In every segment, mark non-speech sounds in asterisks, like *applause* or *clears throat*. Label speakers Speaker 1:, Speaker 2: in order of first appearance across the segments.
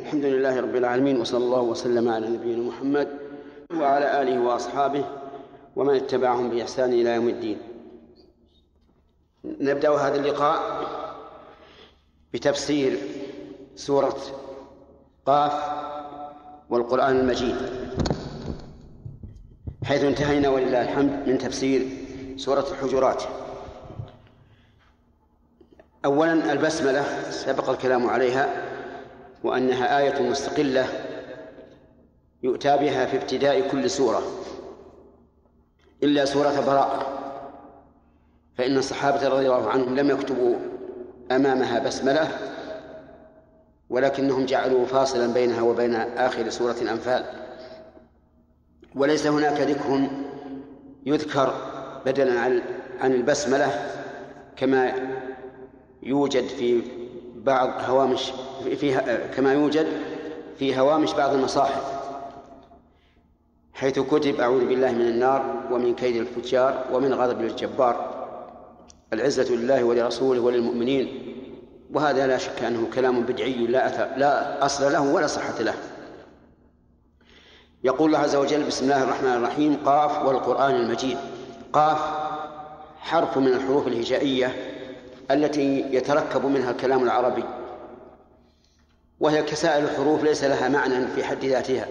Speaker 1: الحمد لله رب العالمين وصلى الله وسلم على نبينا محمد وعلى آله وأصحابه ومن اتبعهم بإحسان إلى يوم الدين نبدأ هذا اللقاء بتفسير سورة قاف والقرآن المجيد حيث انتهينا ولله الحمد من تفسير سورة الحجرات أولا البسملة سبق الكلام عليها وأنها آية مستقلة يؤتى بها في ابتداء كل سورة إلا سورة براءة فإن الصحابة رضي الله عنهم لم يكتبوا أمامها بسملة ولكنهم جعلوا فاصلا بينها وبين آخر سورة الأنفال وليس هناك ذكر يذكر بدلا عن البسملة كما يوجد في بعض هوامش في كما يوجد في هوامش بعض المصاحف حيث كتب أعوذ بالله من النار ومن كيد الفجار ومن غضب الجبار العزة لله ولرسوله وللمؤمنين وهذا لا شك أنه كلام بدعي لا أثر لا أصل له ولا صحة له يقول الله عز وجل بسم الله الرحمن الرحيم قاف والقرآن المجيد قاف حرف من الحروف الهجائية التي يتركب منها الكلام العربي وهي كسائر الحروف ليس لها معنى في حد ذاتها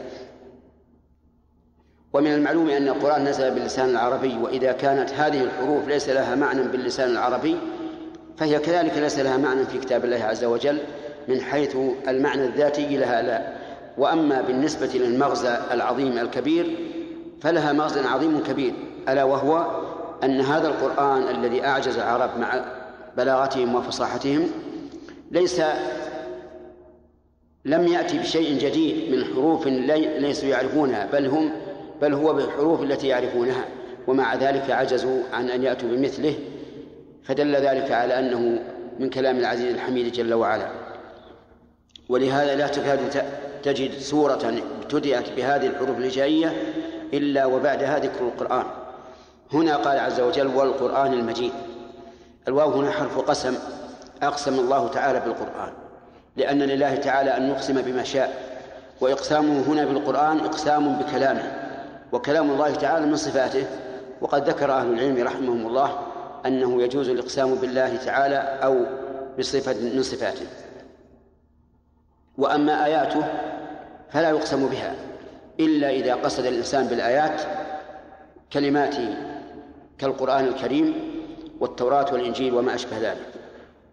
Speaker 1: ومن المعلوم أن القرآن نزل باللسان العربي وإذا كانت هذه الحروف ليس لها معنى باللسان العربي فهي كذلك ليس لها معنى في كتاب الله عز وجل من حيث المعنى الذاتي لها لا وأما بالنسبة للمغزى العظيم الكبير فلها مغزى عظيم كبير ألا وهو أن هذا القرآن الذي أعجز العرب مع بلاغتهم وفصاحتهم ليس لم يأتي بشيء جديد من حروف ليسوا يعرفونها بل هم بل هو بالحروف التي يعرفونها ومع ذلك عجزوا عن أن يأتوا بمثله فدل ذلك على أنه من كلام العزيز الحميد جل وعلا ولهذا لا تكاد تجد سورة ابتدأت بهذه الحروف الهجائية إلا وبعدها ذكر القرآن هنا قال عز وجل والقرآن المجيد الواو هنا حرف قسم أقسم الله تعالى بالقرآن لأن لله تعالى أن يقسم بما شاء وإقسامه هنا بالقرآن إقسام بكلامه وكلام الله تعالى من صفاته وقد ذكر أهل العلم رحمهم الله أنه يجوز الإقسام بالله تعالى أو بصفة من صفاته وأما آياته فلا يقسم بها إلا إذا قصد الإنسان بالآيات كلماته كالقرآن الكريم والتوراة والإنجيل وما أشبه ذلك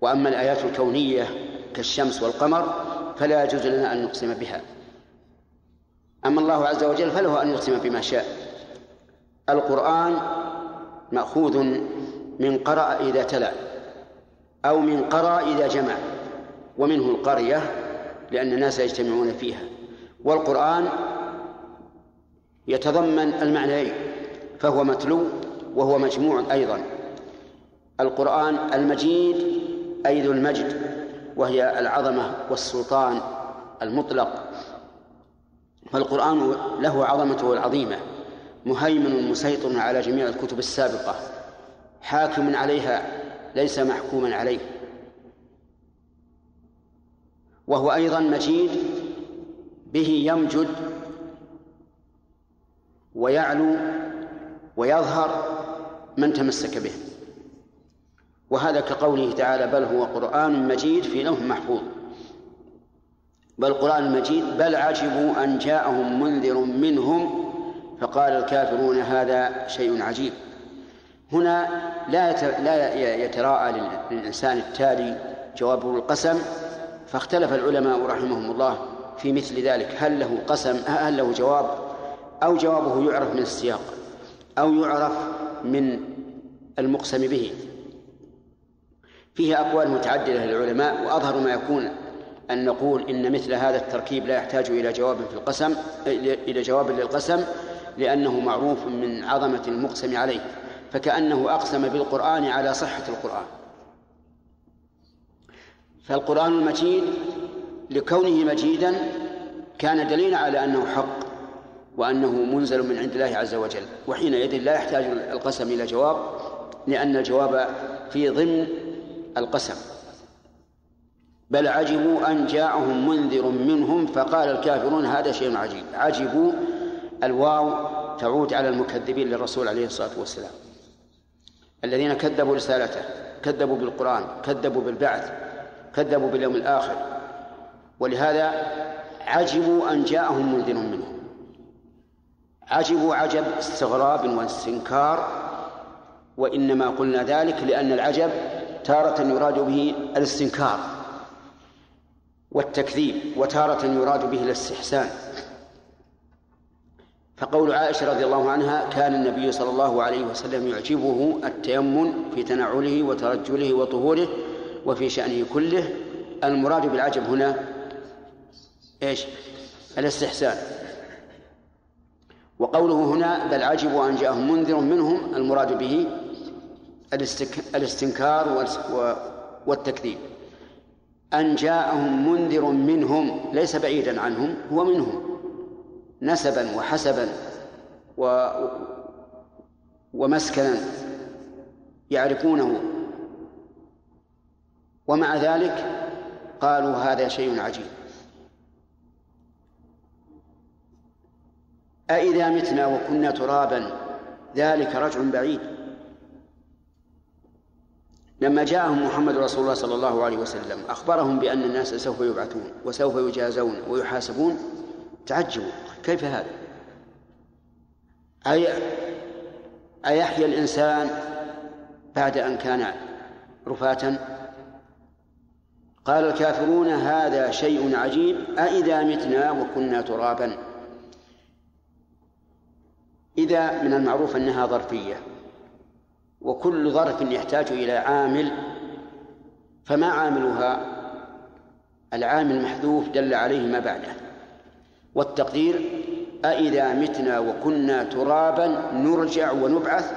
Speaker 1: وأما الآيات الكونية كالشمس والقمر فلا يجوز لنا أن نقسم بها أما الله عز وجل فله أن يقسم بما شاء القرآن مأخوذ من قرأ إذا تلا أو من قرأ إذا جمع ومنه القرية لأن الناس يجتمعون فيها والقرآن يتضمن المعنيين فهو متلو وهو مجموع أيضا القرآن المجيد أي ذو المجد وهي العظمة والسلطان المطلق فالقرآن له عظمته العظيمة مهيمن مسيطر على جميع الكتب السابقة حاكم عليها ليس محكوما عليه وهو أيضا مجيد به يمجد ويعلو ويظهر من تمسك به وهذا كقوله تعالى بل هو قرآن مجيد في لوح محفوظ بل قرآن مجيد بل عجبوا أن جاءهم منذر منهم فقال الكافرون هذا شيء عجيب هنا لا لا يتراءى للإنسان التالي جوابه القسم فاختلف العلماء رحمهم الله في مثل ذلك هل له قسم هل له جواب أو جوابه يعرف من السياق أو يعرف من المقسم به فيه أقوال متعددة للعلماء وأظهر ما يكون أن نقول إن مثل هذا التركيب لا يحتاج إلى جواب في القسم إلى جواب للقسم لأنه معروف من عظمة المقسم عليه فكأنه أقسم بالقرآن على صحة القرآن فالقرآن المجيد لكونه مجيدا كان دليلا على أنه حق وأنه منزل من عند الله عز وجل وحينئذ لا يحتاج القسم إلى جواب لأن الجواب في ضمن القسم بل عجبوا أن جاءهم منذر منهم فقال الكافرون هذا شيء عجيب عجبوا الواو تعود على المكذبين للرسول عليه الصلاة والسلام الذين كذبوا رسالته كذبوا بالقرآن كذبوا بالبعث كذبوا باليوم الآخر ولهذا عجبوا أن جاءهم منذر منهم عجبوا عجب استغراب واستنكار وإنما قلنا ذلك لأن العجب تارة يراد به الاستنكار والتكذيب وتارة يراد به الاستحسان فقول عائشة رضي الله عنها كان النبي صلى الله عليه وسلم يعجبه التيمم في تنعله وترجله وطهوره وفي شأنه كله المراد بالعجب هنا ايش؟ الاستحسان وقوله هنا بل عجبوا أن جاءهم منذر منهم المراد به الاستنكار والتكذيب أن جاءهم منذر منهم ليس بعيدا عنهم هو منهم نسبا وحسبا و... ومسكنا يعرفونه ومع ذلك قالوا هذا شيء عجيب أإذا متنا وكنا ترابا ذلك رجع بعيد لما جاءهم محمد رسول الله صلى الله عليه وسلم أخبرهم بأن الناس سوف يبعثون وسوف يجازون ويحاسبون تعجبوا كيف هذا؟ أي أيحيا الإنسان بعد أن كان رفاة قال الكافرون هذا شيء عجيب أإذا متنا وكنا ترابا إذا من المعروف أنها ظرفية وكل ظرف يحتاج إلى عامل فما عاملها العامل محذوف دل عليه ما بعده والتقدير أإذا متنا وكنا ترابا نرجع ونبعث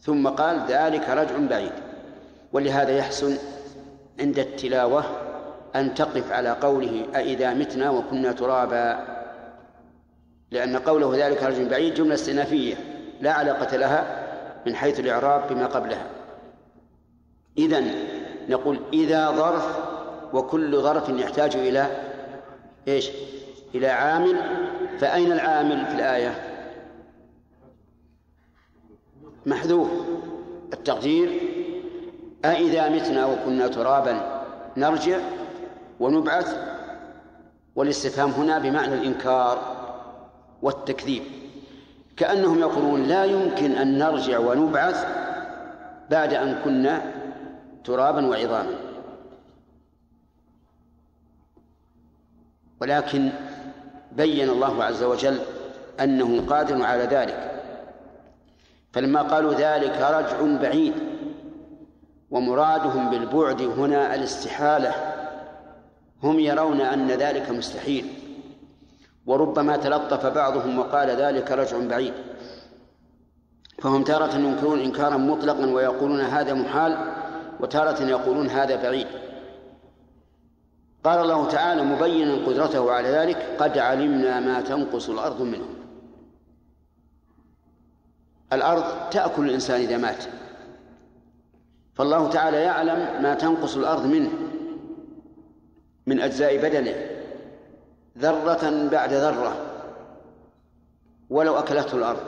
Speaker 1: ثم قال ذلك رجع بعيد ولهذا يحسن عند التلاوة أن تقف على قوله أإذا متنا وكنا ترابا لأن قوله ذلك رجع بعيد جملة استئنافية لا علاقة لها من حيث الإعراب بما قبلها إذا نقول إذا ظرف وكل ظرف يحتاج إلى إيش إلى عامل فأين العامل في الآية محذوف التقدير أإذا متنا وكنا ترابا نرجع ونبعث والاستفهام هنا بمعنى الإنكار والتكذيب كأنهم يقولون لا يمكن أن نرجع ونبعث بعد أن كنا ترابا وعظاما ولكن بين الله عز وجل أنه قادر على ذلك فلما قالوا ذلك رجع بعيد ومرادهم بالبعد هنا الاستحالة هم يرون أن ذلك مستحيل وربما تلطف بعضهم وقال ذلك رجع بعيد فهم تارة ينكرون إنكارا مطلقا ويقولون هذا محال وتارة يقولون هذا بعيد قال الله تعالى مبينا قدرته على ذلك قد علمنا ما تنقص الأرض منه الأرض تأكل الإنسان إذا مات فالله تعالى يعلم ما تنقص الأرض منه من أجزاء بدنه ذرة بعد ذرة ولو أكلته الأرض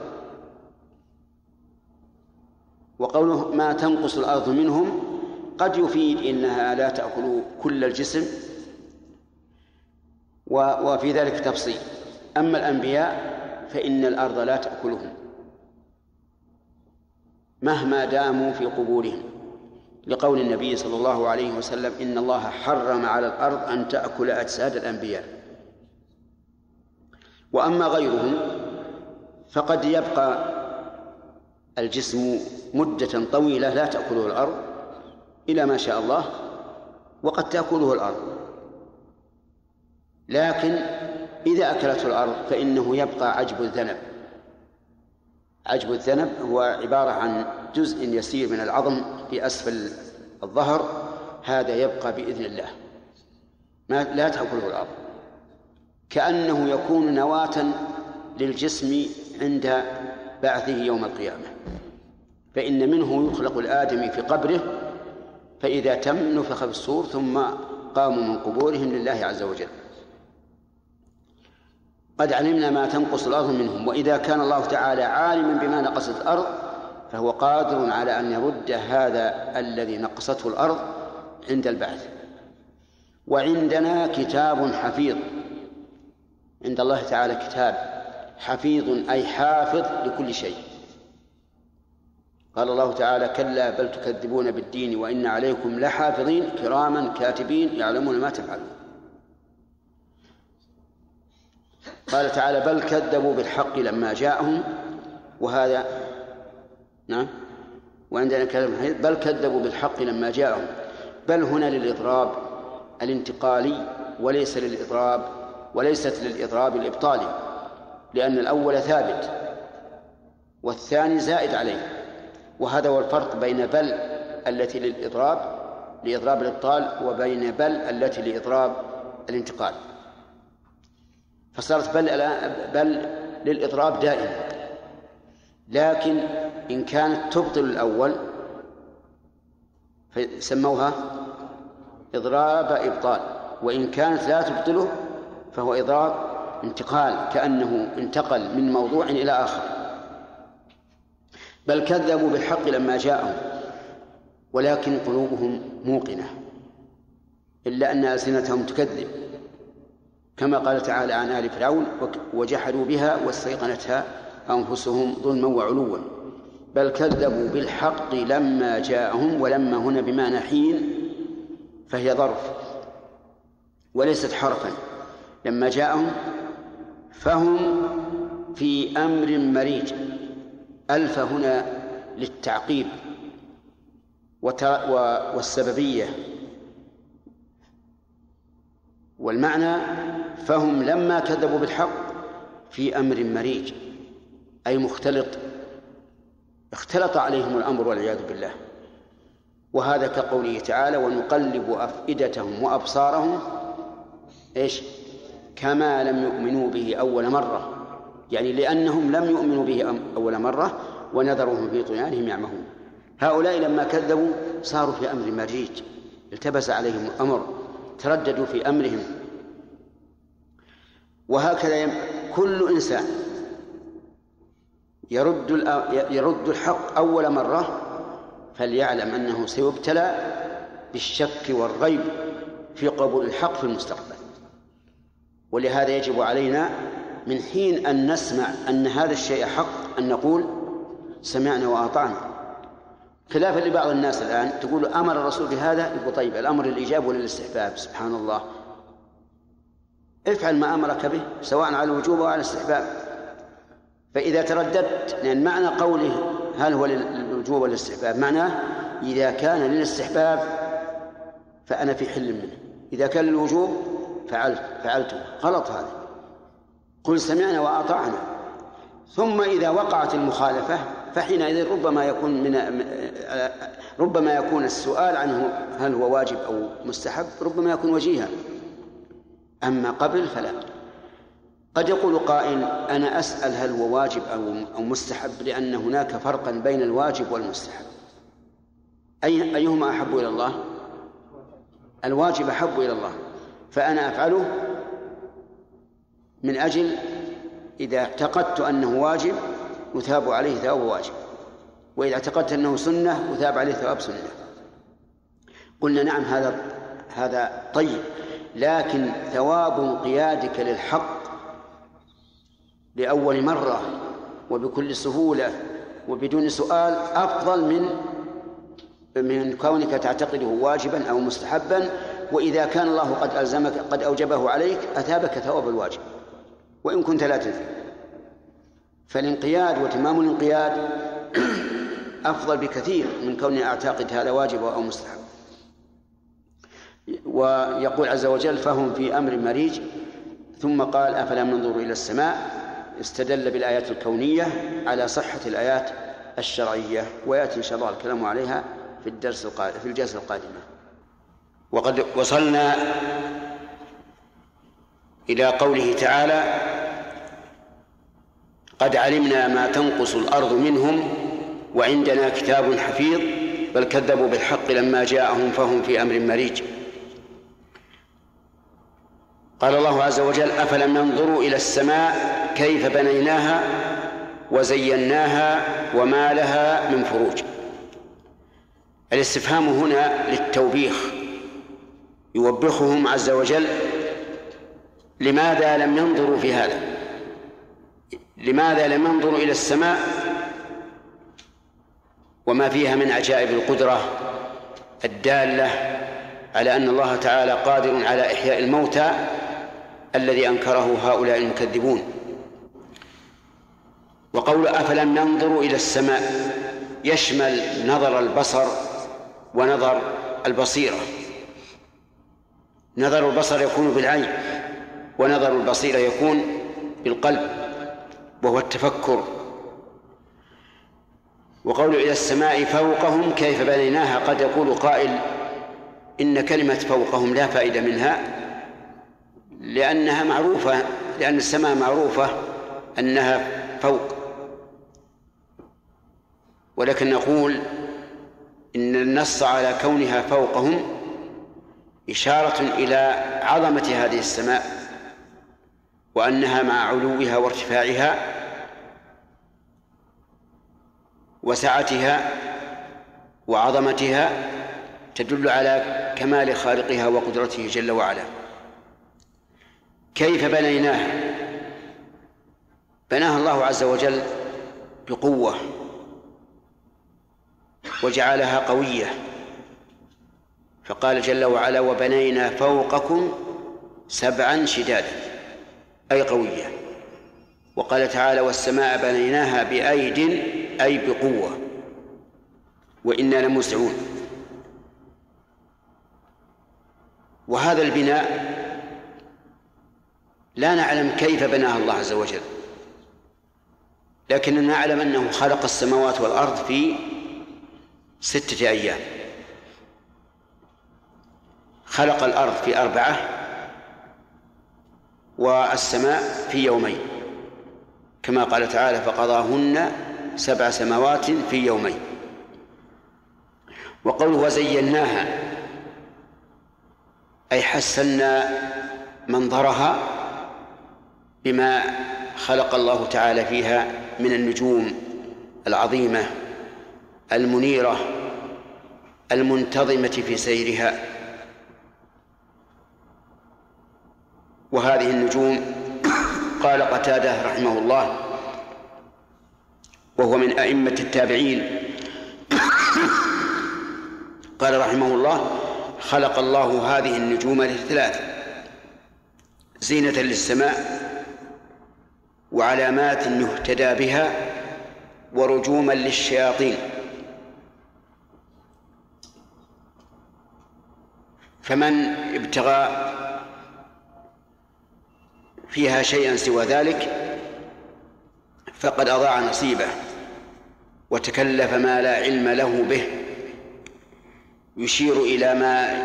Speaker 1: وقوله ما تنقص الأرض منهم قد يفيد إنها لا تأكل كل الجسم وفي ذلك تفصيل أما الأنبياء فإن الأرض لا تأكلهم مهما داموا في قبورهم لقول النبي صلى الله عليه وسلم إن الله حرم على الأرض أن تأكل أجساد الأنبياء وأما غيرهم فقد يبقى الجسم مدة طويلة لا تأكله الأرض إلى ما شاء الله وقد تأكله الأرض لكن إذا أكلته الأرض فإنه يبقى عجب الذنب عجب الذنب هو عبارة عن جزء يسير من العظم في أسفل الظهر هذا يبقى بإذن الله ما لا تأكله الأرض كأنه يكون نواة للجسم عند بعثه يوم القيامة فإن منه يخلق الآدمي في قبره فإذا تم نفخ في الصور ثم قاموا من قبورهم لله عز وجل قد علمنا ما تنقص الأرض منهم وإذا كان الله تعالى عالما بما نقصت الأرض فهو قادر على أن يرد هذا الذي نقصته الأرض عند البعث وعندنا كتاب حفيظ عند الله تعالى كتاب حفيظ أي حافظ لكل شيء قال الله تعالى كلا بل تكذبون بالدين وإن عليكم لحافظين كراما كاتبين يعلمون ما تفعلون قال تعالى بل كذبوا بالحق لما جاءهم وهذا نعم وعندنا كلام بل كذبوا بالحق لما جاءهم بل هنا للإضراب الانتقالي وليس للإضراب وليست للإضراب الإبطالي لأن الأول ثابت والثاني زائد عليه وهذا هو الفرق بين بل التي للإضراب لإضراب الإبطال وبين بل التي لإضراب الانتقال فصارت بل بل للإضراب دائما لكن إن كانت تبطل الأول فسموها إضراب إبطال وإن كانت لا تبطله فهو إضراب انتقال كأنه انتقل من موضوع إلى آخر بل كذبوا بالحق لما جاءهم ولكن قلوبهم موقنة إلا أن ألسنتهم تكذب كما قال تعالى عن آل فرعون وجحدوا بها واستيقنتها أنفسهم ظلما وعلوا بل كذبوا بالحق لما جاءهم ولما هنا بمعنى حين فهي ظرف وليست حرفا لما جاءهم فهم في أمر مريج ألف هنا للتعقيب والسببية والمعنى فهم لما كذبوا بالحق في أمر مريج أي مختلط اختلط عليهم الأمر والعياذ بالله وهذا كقوله تعالى ونقلب أفئدتهم وأبصارهم ايش؟ كما لم يؤمنوا به أول مرة يعني لأنهم لم يؤمنوا به أول مرة ونذرهم في طغيانهم يعمهون هؤلاء لما كذبوا صاروا في أمر مريج التبس عليهم الأمر ترددوا في أمرهم وهكذا يم... كل إنسان يرد يرد الحق أول مرة فليعلم أنه سيبتلى بالشك والريب في قبول الحق في المستقبل ولهذا يجب علينا من حين أن نسمع أن هذا الشيء حق أن نقول سمعنا وأطعنا خلافا لبعض الناس الآن تقول أمر الرسول بهذا يقول طيب الأمر للإجابة ولا للاستحباب سبحان الله افعل ما أمرك به سواء على الوجوب أو على الاستحباب فإذا ترددت لأن معنى قوله هل هو للوجوب ولا للاستحباب معناه إذا كان للاستحباب فأنا في حل منه إذا كان للوجوب فعلت فعلته غلط هذا قل سمعنا وأطعنا ثم إذا وقعت المخالفة فحينئذ ربما يكون من آه، ربما يكون السؤال عنه هل هو واجب أو مستحب ربما يكون وجيها أما قبل فلا قد يقول قائل أنا أسأل هل هو واجب أو أو مستحب لأن هناك فرقا بين الواجب والمستحب أي أيهما أحب إلى الله؟ الواجب أحب إلى الله فأنا أفعله من أجل إذا اعتقدت أنه واجب أثاب عليه ثواب واجب وإذا اعتقدت أنه سنة أثاب عليه ثواب سنة قلنا نعم هذا هذا طيب لكن ثواب انقيادك للحق لأول مرة وبكل سهولة وبدون سؤال أفضل من من كونك تعتقده واجبا أو مستحبا وإذا كان الله قد ألزمك قد أوجبه عليك أثابك ثواب الواجب وإن كنت لا تدري فالانقياد وتمام الانقياد *clears throat* أفضل بكثير من كوني أعتقد هذا واجب أو مستحب ويقول عز وجل فهم في أمر مريج ثم قال أفلم ننظر إلى السماء استدل بالآيات الكونية على صحة الآيات الشرعية ويأتي إن شاء الله الكلام عليها في الدرس القادم في الجلسة القادمة وقد وصلنا إلى قوله تعالى قد علمنا ما تنقص الأرض منهم وعندنا كتاب حفيظ بل كذبوا بالحق لما جاءهم فهم في أمر مريج قال الله عز وجل أفلم ينظروا إلى السماء كيف بنيناها وزيناها وما لها من فروج الاستفهام هنا للتوبيخ يوبخهم عز وجل لماذا لم ينظروا في هذا لماذا لم ينظروا إلى السماء وما فيها من عجائب القدرة الدالة على أن الله تعالى قادر على إحياء الموتى الذي أنكره هؤلاء المكذبون وقول أفلم ننظروا إلى السماء يشمل نظر البصر ونظر البصيره نظر البصر يكون بالعين ونظر البصير يكون بالقلب وهو التفكر وقول إلى السماء فوقهم كيف بنيناها قد يقول قائل إن كلمة فوقهم لا فائدة منها لأنها معروفة لأن السماء معروفة أنها فوق ولكن نقول إن النص على كونها فوقهم إشارة إلى عظمة هذه السماء وأنها مع علوها وارتفاعها وسعتها وعظمتها تدل على كمال خالقها وقدرته جل وعلا كيف بنيناها بناها الله عز وجل بقوه وجعلها قويه فقال جل وعلا وبنينا فوقكم سبعا شدادا أي قوية وقال تعالى والسماء بنيناها بأيد أي بقوة وإنا لموسعون وهذا البناء لا نعلم كيف بناها الله عز وجل لكننا نعلم أنه خلق السماوات والأرض في ستة أيام خلق الأرض في أربعة والسماء في يومين كما قال تعالى فقضاهن سبع سماوات في يومين وقوله وزيناها أي حسنا منظرها بما خلق الله تعالى فيها من النجوم العظيمة المنيرة المنتظمة في سيرها وهذه النجوم قال قتاده رحمه الله وهو من أئمة التابعين قال رحمه الله خلق الله هذه النجوم للثلاث زينة للسماء وعلامات يهتدى بها ورجوما للشياطين فمن ابتغى فيها شيئا سوى ذلك فقد أضاع نصيبه وتكلف ما لا علم له به يشير إلى ما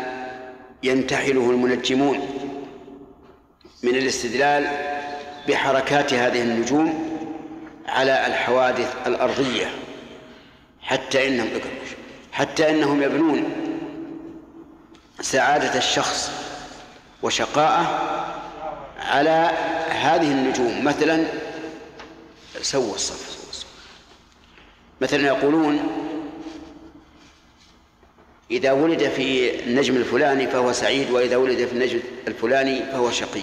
Speaker 1: ينتحله المنجمون من الاستدلال بحركات هذه النجوم على الحوادث الأرضية حتى إنهم حتى إنهم يبنون سعادة الشخص وشقاءه على هذه النجوم مثلا سووا الصف مثلا يقولون إذا ولد في النجم الفلاني فهو سعيد وإذا ولد في النجم الفلاني فهو شقي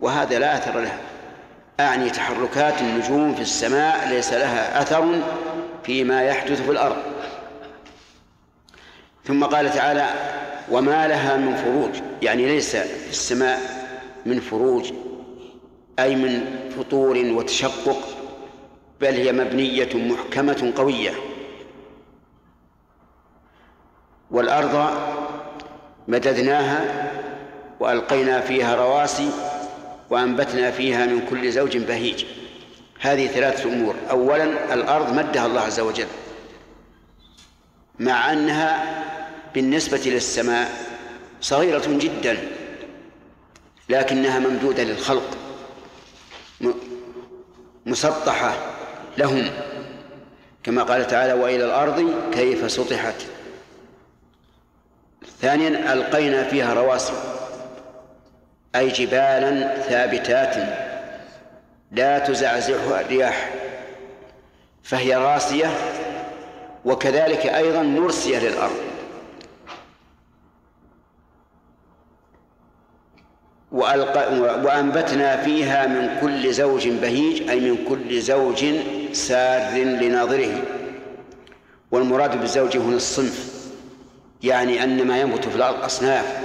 Speaker 1: وهذا لا أثر له أعني تحركات النجوم في السماء ليس لها أثر فيما يحدث في الأرض ثم قال تعالى وما لها من فروج يعني ليس في السماء من فروج أي من فطور وتشقق بل هي مبنية محكمة قوية والأرض مددناها وألقينا فيها رواسي وأنبتنا فيها من كل زوج بهيج هذه ثلاثة أمور أولا الأرض مدها الله عز وجل مع أنها بالنسبة للسماء صغيرة جدا لكنها ممدودة للخلق مسطحة لهم كما قال تعالى وإلى الأرض كيف سطحت ثانيا ألقينا فيها رواسي أي جبالا ثابتات لا تزعزعها الرياح فهي راسية وكذلك أيضا مرسية للأرض وأنبتنا فيها من كل زوج بهيج أي من كل زوج سار لناظره والمراد بالزوج هنا الصنف يعني أن ما ينبت في الأرض أصناف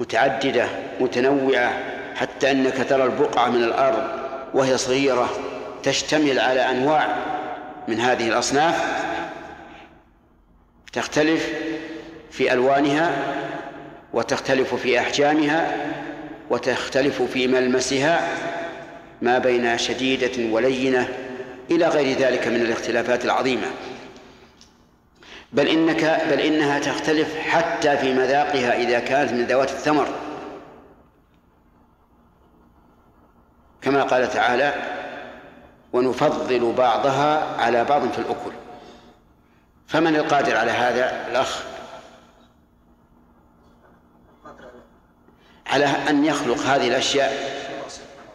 Speaker 1: متعددة متنوعة حتى أنك ترى البقعة من الأرض وهي صغيرة تشتمل على أنواع من هذه الأصناف تختلف في ألوانها وتختلف في أحجامها وتختلف في ملمسها ما بين شديدة ولينة إلى غير ذلك من الاختلافات العظيمة بل إنك بل إنها تختلف حتى في مذاقها إذا كانت من ذوات الثمر كما قال تعالى ونفضل بعضها على بعض في الأكل فمن القادر على هذا الأخ على أن يخلق هذه الأشياء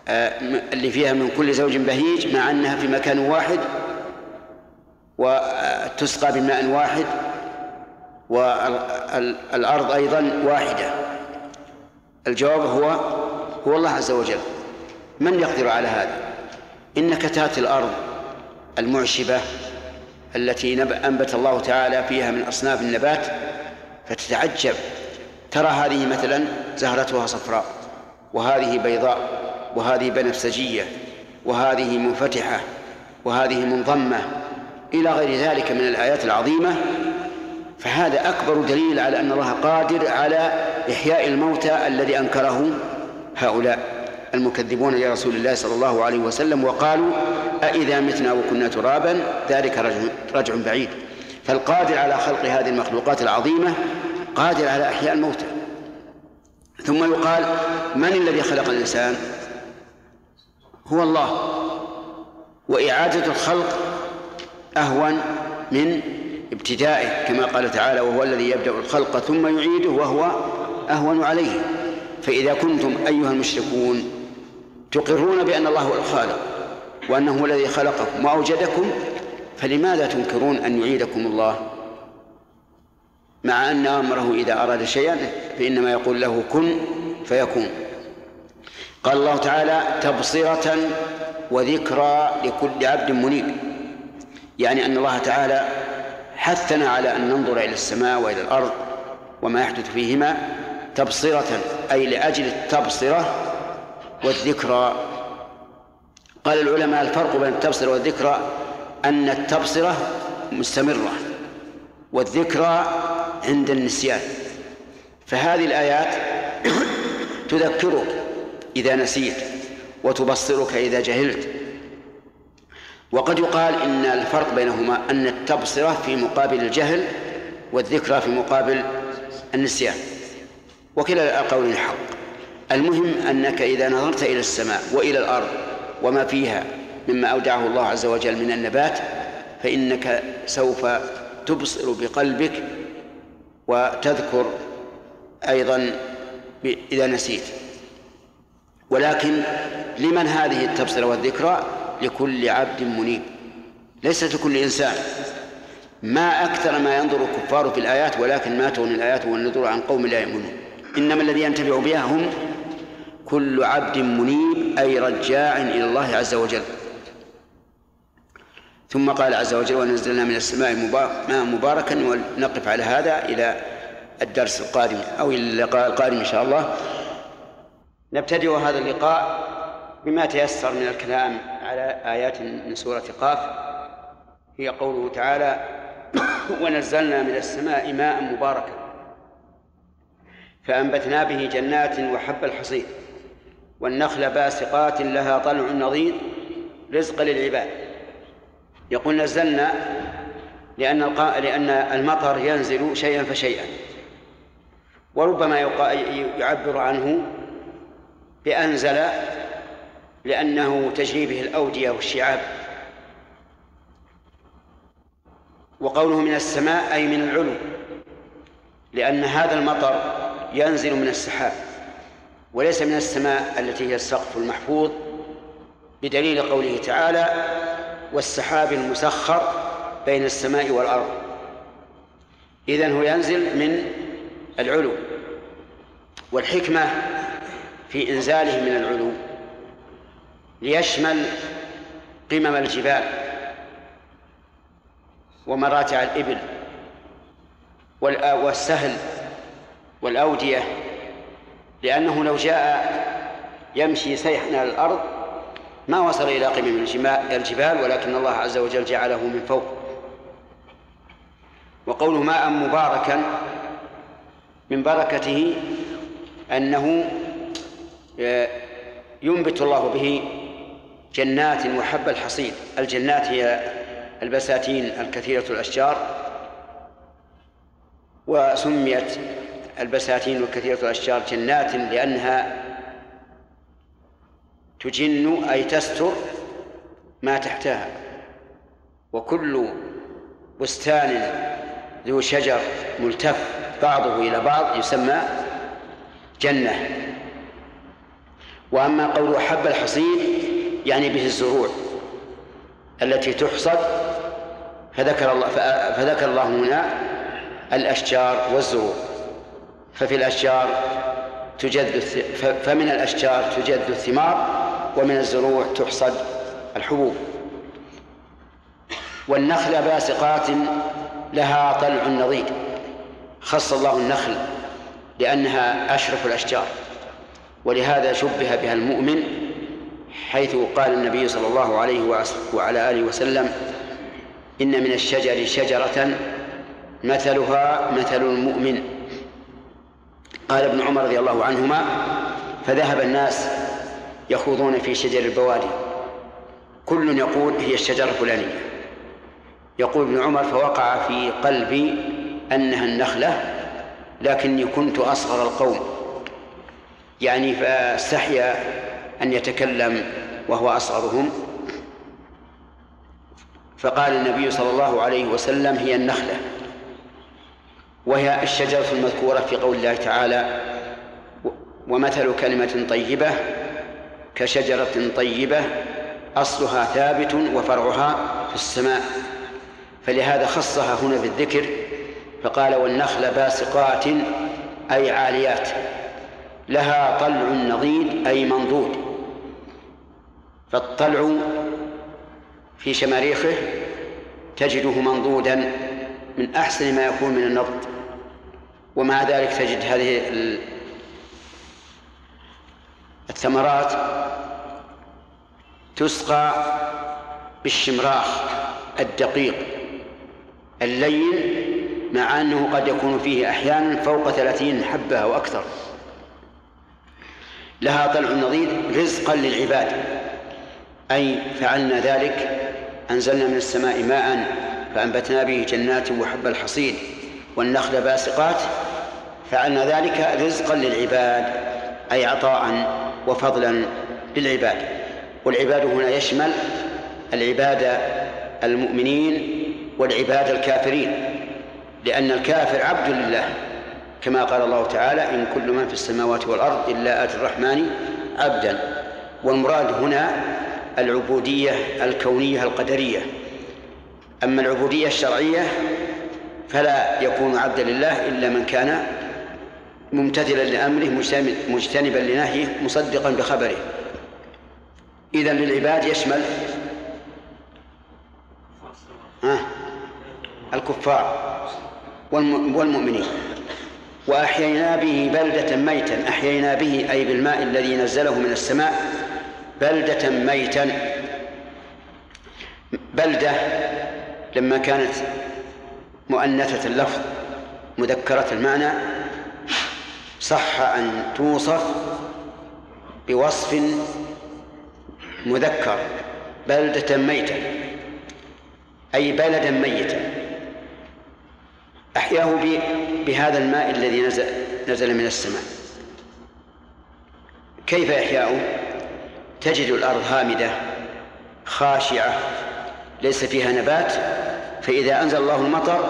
Speaker 1: آه، اللي فيها من كل زوج بهيج مع أنها في مكان واحد وتسقى بماء واحد والأرض أيضا واحدة الجواب هو هو الله عز وجل من يقدر على هذا إنك تأتي الأرض المعشبة التي أنبت الله تعالى فيها من أصناف النبات فتتعجب ترى هذه مثلا زهرتها صفراء وهذه بيضاء وهذه بنفسجية وهذه منفتحة وهذه منضمة إلى غير ذلك من الآيات العظيمة فهذا أكبر دليل على أن الله قادر على إحياء الموتى الذي أنكره هؤلاء المكذبون لرسول الله صلى الله عليه وسلم وقالوا أإذا متنا وكنا ترابا ذلك رجع, رجع بعيد فالقادر على خلق هذه المخلوقات العظيمة قادر على إحياء الموتى ثم يقال من الذي خلق الإنسان هو الله وإعادة الخلق أهون من ابتدائه كما قال تعالى وهو الذي يبدأ الخلق ثم يعيده وهو أهون عليه فإذا كنتم أيها المشركون تقرون بأن الله هو الخالق وأنه هو الذي خلقكم وأوجدكم فلماذا تنكرون أن يعيدكم الله مع أن أمره إذا أراد شيئا فإنما يقول له كن فيكون قال الله تعالى تبصرة وذكرى لكل عبد منيب يعني أن الله تعالى حثنا على أن ننظر إلى السماء وإلى الأرض وما يحدث فيهما تبصرة أي لأجل التبصرة والذكرى قال العلماء الفرق بين التبصرة والذكرى أن التبصرة مستمرة والذكرى عند النسيان فهذه الآيات *coughs* تذكرك إذا نسيت وتبصرك إذا جهلت وقد يقال إن الفرق بينهما أن التبصرة في مقابل الجهل والذكرى في مقابل النسيان وكلا القولين حق المهم أنك إذا نظرت إلى السماء وإلى الأرض وما فيها مما أودعه الله عز وجل من النبات فإنك سوف تبصر بقلبك وتذكر أيضا إذا نسيت ولكن لمن هذه التبصرة والذكرى لكل عبد منيب ليست لكل إنسان ما أكثر ما ينظر الكفار في الآيات ولكن ما تغني الآيات والنذر عن قوم لا يؤمنون إنما الذي ينتفع بها هم كل عبد منيب أي رجاع إلى الله عز وجل ثم قال عز وجل ونزلنا من السماء ماء مباركا ونقف على هذا إلى الدرس القادم أو إلى اللقاء القادم إن شاء الله نبتدئ هذا اللقاء بما تيسر من الكلام على آيات من سورة قاف هي قوله تعالى ونزلنا من السماء ماء مباركا فأنبتنا به جنات وحب الحصيد والنخل باسقات لها طلع نضيد رزقا للعباد يقول نزلنا لأن لأن المطر ينزل شيئا فشيئا وربما يعبر عنه بأنزل لأنه تجري به الأودية والشعاب وقوله من السماء أي من العلو لأن هذا المطر ينزل من السحاب وليس من السماء التي هي السقف المحفوظ بدليل قوله تعالى والسحاب المسخر بين السماء والأرض إذن هو ينزل من العلو والحكمة في إنزاله من العلو ليشمل قمم الجبال ومراتع الإبل والسهل والأودية لأنه لو جاء يمشي سيحا الأرض ما وصل إلى قمم الجبال ولكن الله عز وجل جعله من فوق وقول ماء مباركا من بركته أنه آه، ينبت الله به جنات وحب الحصيد الجنات هي البساتين الكثيرة الأشجار وسميت البساتين الكثيرة الأشجار جنات لأنها تجن أي تستر ما تحتها وكل بستان ذو شجر ملتف بعضه إلى بعض يسمى جنة وأما قول حب الحصيد يعني به الزروع التي تحصد فذكر الله فذكر الله هنا الأشجار والزروع ففي الأشجار تجد فمن الأشجار تجد الثمار ومن الزروع تحصد الحبوب والنخل باسقات لها طلع نضيد خص الله النخل لأنها أشرف الأشجار ولهذا شبه بها المؤمن حيث قال النبي صلى الله عليه وعلى آله وسلم إن من الشجر شجرة مثلها مثل المؤمن قال ابن عمر رضي الله عنهما فذهب الناس يخوضون في شجر البوادي كل يقول هي الشجرة الفلانية يقول ابن عمر فوقع في قلبي أنها النخلة لكني كنت أصغر القوم يعني فاستحيا أن يتكلم وهو أصغرهم فقال النبي صلى الله عليه وسلم هي النخلة وهي الشجرة المذكورة في قول الله تعالى ومثل كلمة طيبة كشجرة طيبة أصلها ثابت وفرعها في السماء فلهذا خصها هنا بالذكر فقال والنخل باسقات أي عاليات لها طلع نضيد أي منضود فالطلع في شماريخه تجده منضودا من أحسن ما يكون من النضد ومع ذلك تجد هذه الثمرات تسقى بالشمراخ الدقيق اللين مع أنه قد يكون فيه أحيانا فوق ثلاثين حبة أو أكثر لها طلع نظيف رزقا للعباد أي فعلنا ذلك أنزلنا من السماء ماء فأنبتنا به جنات وحب الحصيد والنخل باسقات فعلنا ذلك رزقا للعباد أي عطاء وفضلا للعباد والعباد هنا يشمل العباد المؤمنين والعباد الكافرين لأن الكافر عبد لله كما قال الله تعالى إن كل من في السماوات والأرض إلا آت الرحمن عبدا والمراد هنا العبودية الكونية القدرية أما العبودية الشرعية فلا يكون عبدا لله إلا من كان ممتثلا لأمره مجتنبا لنهيه مصدقا بخبره إذا للعباد يشمل الكفار والمؤمنين وأحيينا به بلدة ميتا أحيينا به أي بالماء الذي نزله من السماء بلدة ميتا بلدة لما كانت مؤنثة اللفظ مذكرة المعنى صح أن توصف بوصف مذكر بلدة ميتة أي بلدا ميتا أحياه بهذا الماء الذي نزل, نزل من السماء كيف يحياه تجد الأرض هامدة خاشعة ليس فيها نبات فإذا أنزل الله المطر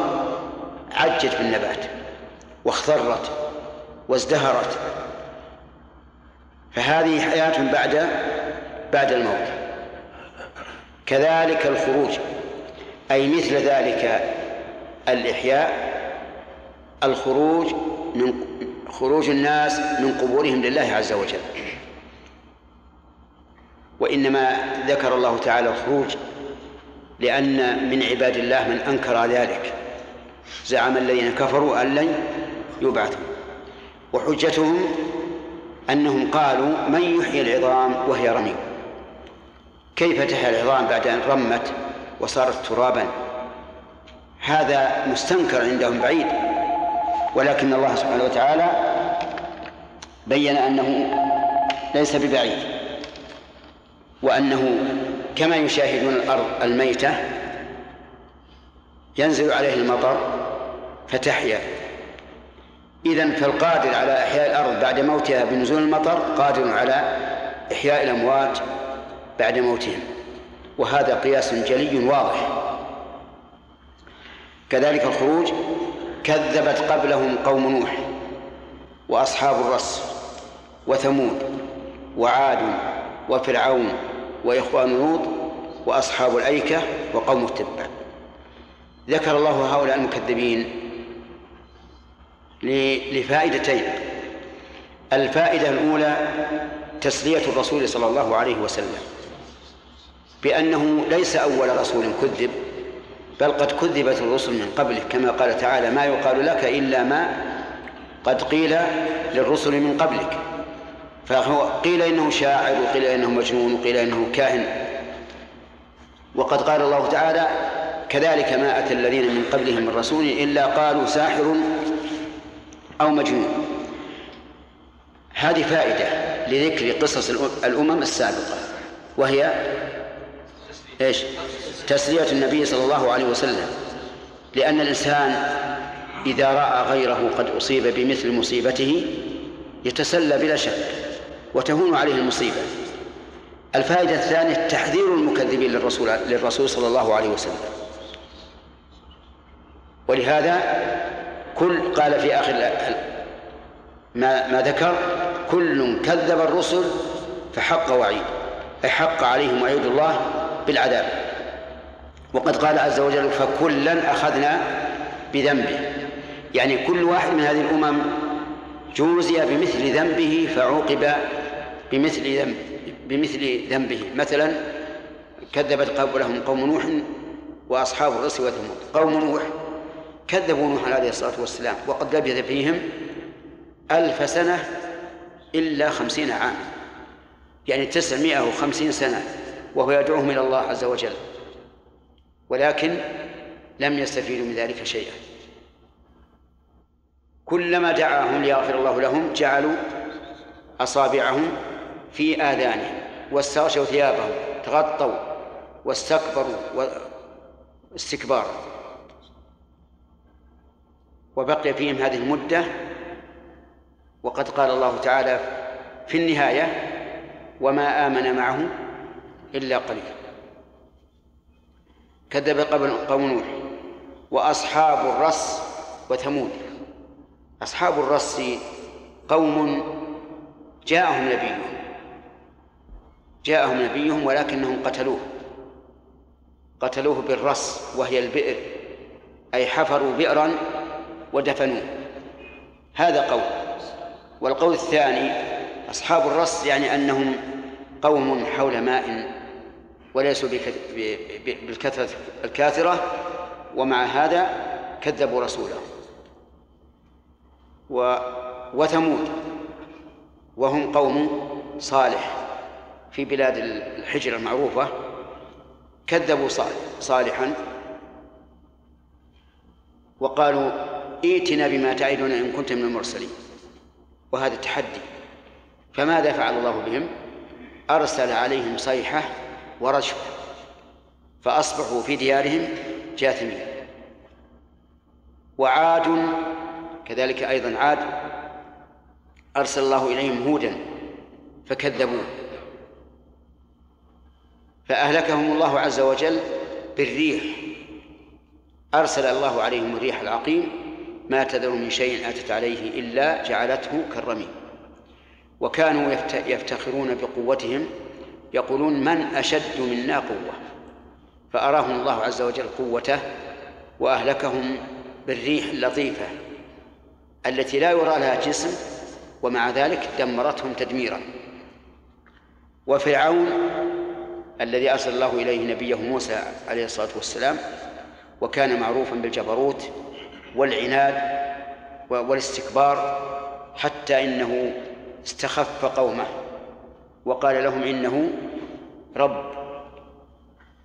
Speaker 1: عجت بالنبات واخضرت وازدهرت فهذه حياة بعد بعد الموت كذلك الخروج أي مثل ذلك الإحياء الخروج من خروج الناس من قبورهم لله عز وجل وإنما ذكر الله تعالى الخروج لأن من عباد الله من أنكر ذلك زعم الذين كفروا أن لن يبعثوا وحجتهم أنهم قالوا من يحيي العظام وهي رمي كيف تحيا العظام بعد أن رمت وصارت ترابا هذا مستنكر عندهم بعيد ولكن الله سبحانه وتعالى بين أنه ليس ببعيد وأنه كما يشاهدون الأرض الميتة ينزل عليه المطر فتحيا إذا فالقادر على إحياء الأرض بعد موتها بنزول المطر قادر على إحياء الأموات بعد موتهم وهذا قياس جلي واضح كذلك الخروج كذبت قبلهم قوم نوح وأصحاب الرس وثمود وعاد وفرعون وإخوان لوط وأصحاب الأيكة وقوم التبع ذكر الله هؤلاء المكذبين لفائدتين الفائدة الأولى تسلية الرسول صلى الله عليه وسلم بأنه ليس أول رسول كذب بل قد كذبت الرسل من قبله كما قال تعالى ما يقال لك إلا ما قد قيل للرسل من قبلك فهو قيل إنه شاعر وقيل إنه مجنون وقيل إنه كاهن وقد قال الله تعالى كذلك ما أتى الذين من قبلهم من رسول إلا قالوا ساحر أو مجنون هذه فائدة لذكر قصص الأمم السابقة وهي ايش؟ تسلية النبي صلى الله عليه وسلم لأن الإنسان إذا رأى غيره قد أصيب بمثل مصيبته يتسلى بلا شك وتهون عليه المصيبة الفائدة الثانية تحذير المكذبين للرسول للرسول صلى الله عليه وسلم ولهذا كل قال في آخر ما ما ذكر كل كذب الرسل فحق وعيد فحق عليهم وعيد الله بالعذاب وقد قال عز وجل فكلا أخذنا بذنبه يعني كل واحد من هذه الأمم جوزي بمثل ذنبه فعوقب بمثل ذنب بمثل ذنبه مثلا كذبت قبلهم قوم نوح وأصحاب الرسل وثمود قوم نوح كذبوا نوح عليه الصلاة والسلام وقد لبث فيهم ألف سنة إلا خمسين عاما يعني تسعمائة وخمسين سنة وهو يدعوهم إلى الله عز وجل ولكن لم يستفيدوا من ذلك شيئا كلما دعاهم ليغفر الله لهم جعلوا أصابعهم في آذانهم واستغشوا ثيابهم تغطوا واستكبروا استكبارا وبقي فيهم هذه المدة وقد قال الله تعالى في النهاية وما آمن معه إلا قليل كذب قبل قوم نوح وأصحاب الرس وثمود أصحاب الرس قوم جاءهم نبيهم جاءهم نبيهم ولكنهم قتلوه قتلوه بالرس وهي البئر أي حفروا بئرا ودفنوه هذا قول والقول الثاني أصحاب الرص يعني أنهم قوم حول ماء وليسوا بالكثرة الكاثرة ومع هذا كذبوا رسولهم و وثمود وهم قوم صالح في بلاد الحجر المعروفة كذبوا صالح صالحا وقالوا ائتنا بما تعدنا إن كنت من المرسلين وهذا التحدي فماذا فعل الله بهم أرسل عليهم صيحة ورجفة فأصبحوا في ديارهم جاثمين وعاد كذلك أيضا عاد أرسل الله إليهم هودا فكذبوه فأهلكهم الله عز وجل بالريح أرسل الله عليهم الريح العقيم ما تذر من شيء أتت عليه إلا جعلته كالرميم وكانوا يفتخرون بقوتهم يقولون من أشد منا قوة فأراهم الله عز وجل قوته وأهلكهم بالريح اللطيفة التي لا يرى لها جسم ومع ذلك دمرتهم تدميرا وفرعون الذي أرسل الله إليه نبيه موسى عليه الصلاة والسلام وكان معروفا بالجبروت والعناد والاستكبار حتى إنه استخف قومه وقال لهم إنه رب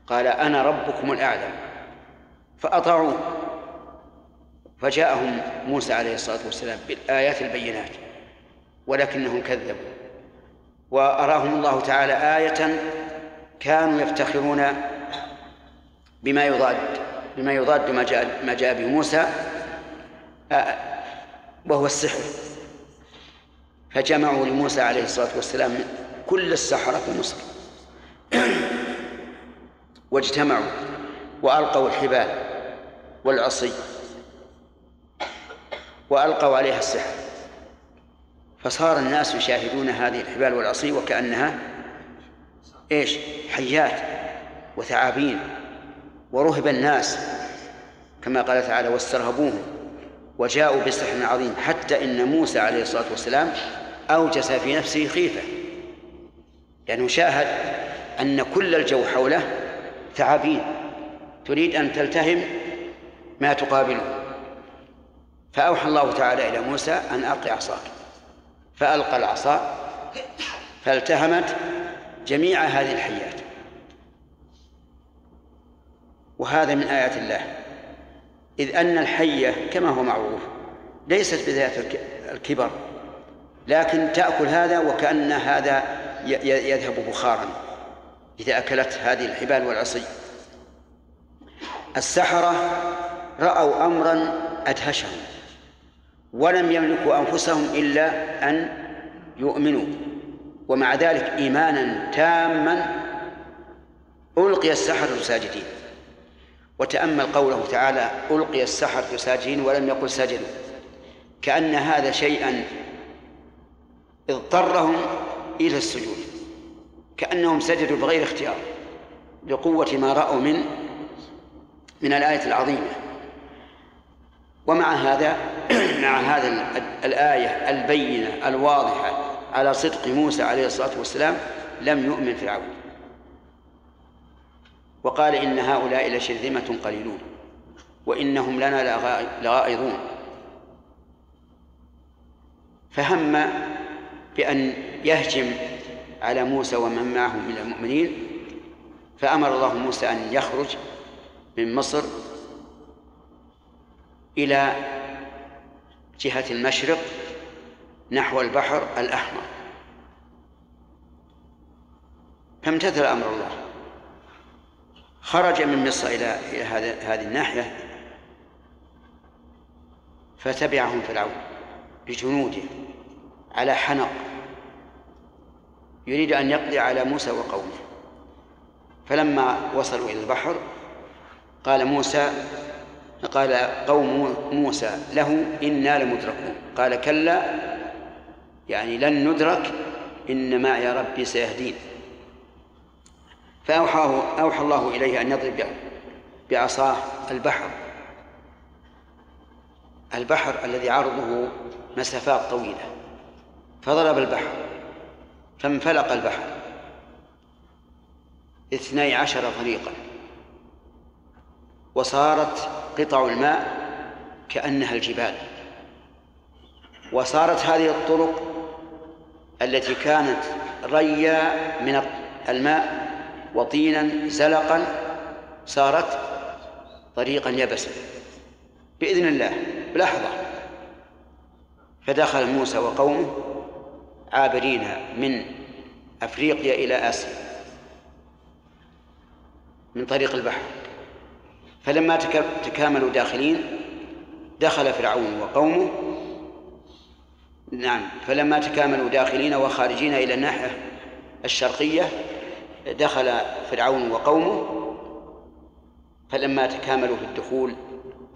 Speaker 1: قال أنا ربكم الأعلى فأطاعوه فجاءهم موسى عليه الصلاة والسلام بالآيات البينات ولكنهم كذبوا وأراهم الله تعالى آية كانوا يفتخرون بما يضاد بما يضاد ما جاء ما جاء به موسى آه، وهو السحر فجمعوا لموسى عليه الصلاة والسلام كل السحرة في مصر *clears throat* واجتمعوا وألقوا الحبال والعصي وألقوا عليها السحر فصار الناس يشاهدون هذه الحبال والعصي وكأنها ايش حيات وثعابين ورهب الناس كما قال تعالى واسترهبوهم وجاءوا بسحر عظيم حتى إن موسى عليه الصلاة والسلام أوجس في نفسه خيفة لأنه شاهد أن كل الجو حوله ثعابين تريد أن تلتهم ما تقابله فأوحى الله تعالى إلى موسى أن الق عصاك فألقى العصا فالتهمت جميع هذه الحيات وهذا من آيات الله إذ أن الحية كما هو معروف ليست بذات الكبر لكن تأكل هذا وكأن هذا يذهب بخارا إذا أكلت هذه الحبال والعصي السحرة رأوا أمرا أدهشهم ولم يملكوا أنفسهم إلا أن يؤمنوا ومع ذلك إيمانا تاما ألقي السحرة ساجدين وتأمل قوله تعالى ألقي السحر في ساجين ولم يقل سجن كأن هذا شيئا اضطرهم إلى السجود كأنهم سجدوا بغير اختيار لقوة ما رأوا من من الآية العظيمة ومع هذا *clears throat* مع هذا الآية البينة الواضحة على صدق موسى عليه الصلاة والسلام لم يؤمن فرعون وقال إن هؤلاء لشرذمة قليلون وإنهم لنا لغائظون فهم بأن يهجم على موسى ومن معه من المؤمنين فأمر الله موسى أن يخرج من مصر إلى جهة المشرق نحو البحر الأحمر فامتثل أمر الله خرج من مصر إلى إلى هذه الناحية فتبعهم فرعون بجنوده على حنق يريد أن يقضي على موسى وقومه فلما وصلوا إلى البحر قال موسى قال قوم موسى له إنا لمدركون قال كلا يعني لن ندرك إن معي ربي سيهدين فأوحاه أوحى الله إليه أن يضرب بعصاه البحر البحر الذي عرضه مسافات طويلة فضرب البحر فانفلق البحر اثني عشر طريقا وصارت قطع الماء كأنها الجبال وصارت هذه الطرق التي كانت ريا من الماء وطينا زلقا صارت طريقا يبسا بإذن الله بلحظة فدخل موسى وقومه عابرين من أفريقيا إلى آسيا من طريق البحر فلما تكاملوا داخلين دخل فرعون وقومه نعم فلما تكاملوا داخلين وخارجين إلى الناحية الشرقية دخل فرعون وقومه فلما تكاملوا في الدخول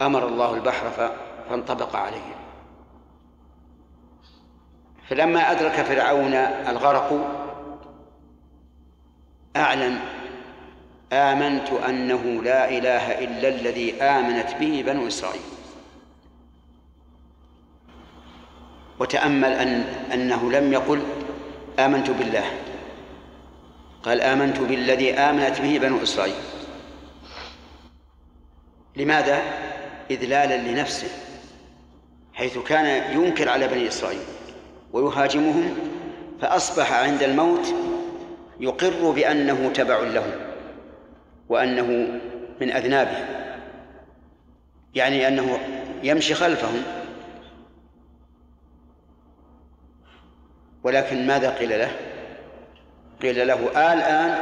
Speaker 1: أمر الله البحر فانطبق عليهم فلما أدرك فرعون الغرق أعلم آمنت أنه لا إله إلا الذي آمنت به بنو إسرائيل وتأمل أن أنه لم يقل آمنت بالله قال آمنت بالذي آمنت به بنو إسرائيل لماذا؟ إذلالا لنفسه حيث كان ينكر على بني إسرائيل ويهاجمهم فأصبح عند الموت يقر بأنه تبع لهم وأنه من أذنابهم يعني أنه يمشي خلفهم ولكن ماذا قيل له؟ قيل له الآن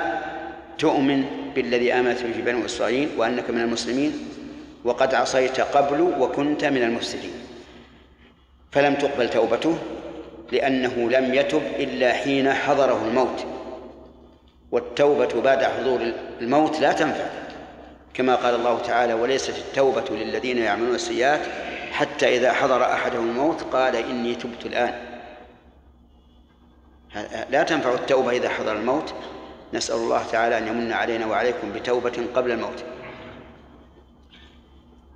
Speaker 1: تؤمن بالذي آمنت به بنو إسرائيل وأنك من المسلمين وقد عصيت قبل وكنت من المفسدين فلم تقبل توبته لأنه لم يتب إلا حين حضره الموت والتوبة بعد حضور الموت لا تنفع كما قال الله تعالى وليست التوبة للذين يعملون السيئات حتى إذا حضر أحدهم الموت قال إني تبت الآن لا تنفع التوبة إذا حضر الموت نسأل الله تعالى أن يمن علينا وعليكم بتوبة قبل الموت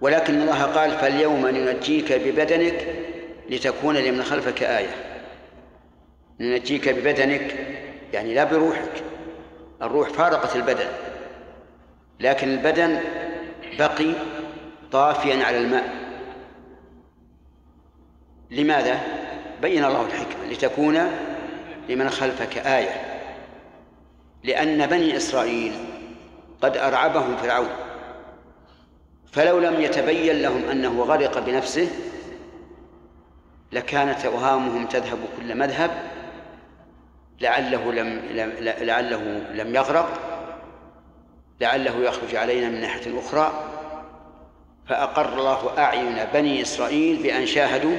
Speaker 1: ولكن الله قال فاليوم ننجيك ببدنك لتكون لمن خلفك آية ننجيك ببدنك يعني لا بروحك الروح فارقت البدن لكن البدن بقي طافيا على الماء لماذا؟ بين الله الحكمة لتكون لمن خلفك آية لأن بني إسرائيل قد أرعبهم فرعون فلو لم يتبين لهم أنه غرق بنفسه لكانت أوهامهم تذهب كل مذهب لعله لم لعله لم يغرق لعله يخرج علينا من ناحية أخرى فأقر الله أعين بني إسرائيل بأن شاهدوا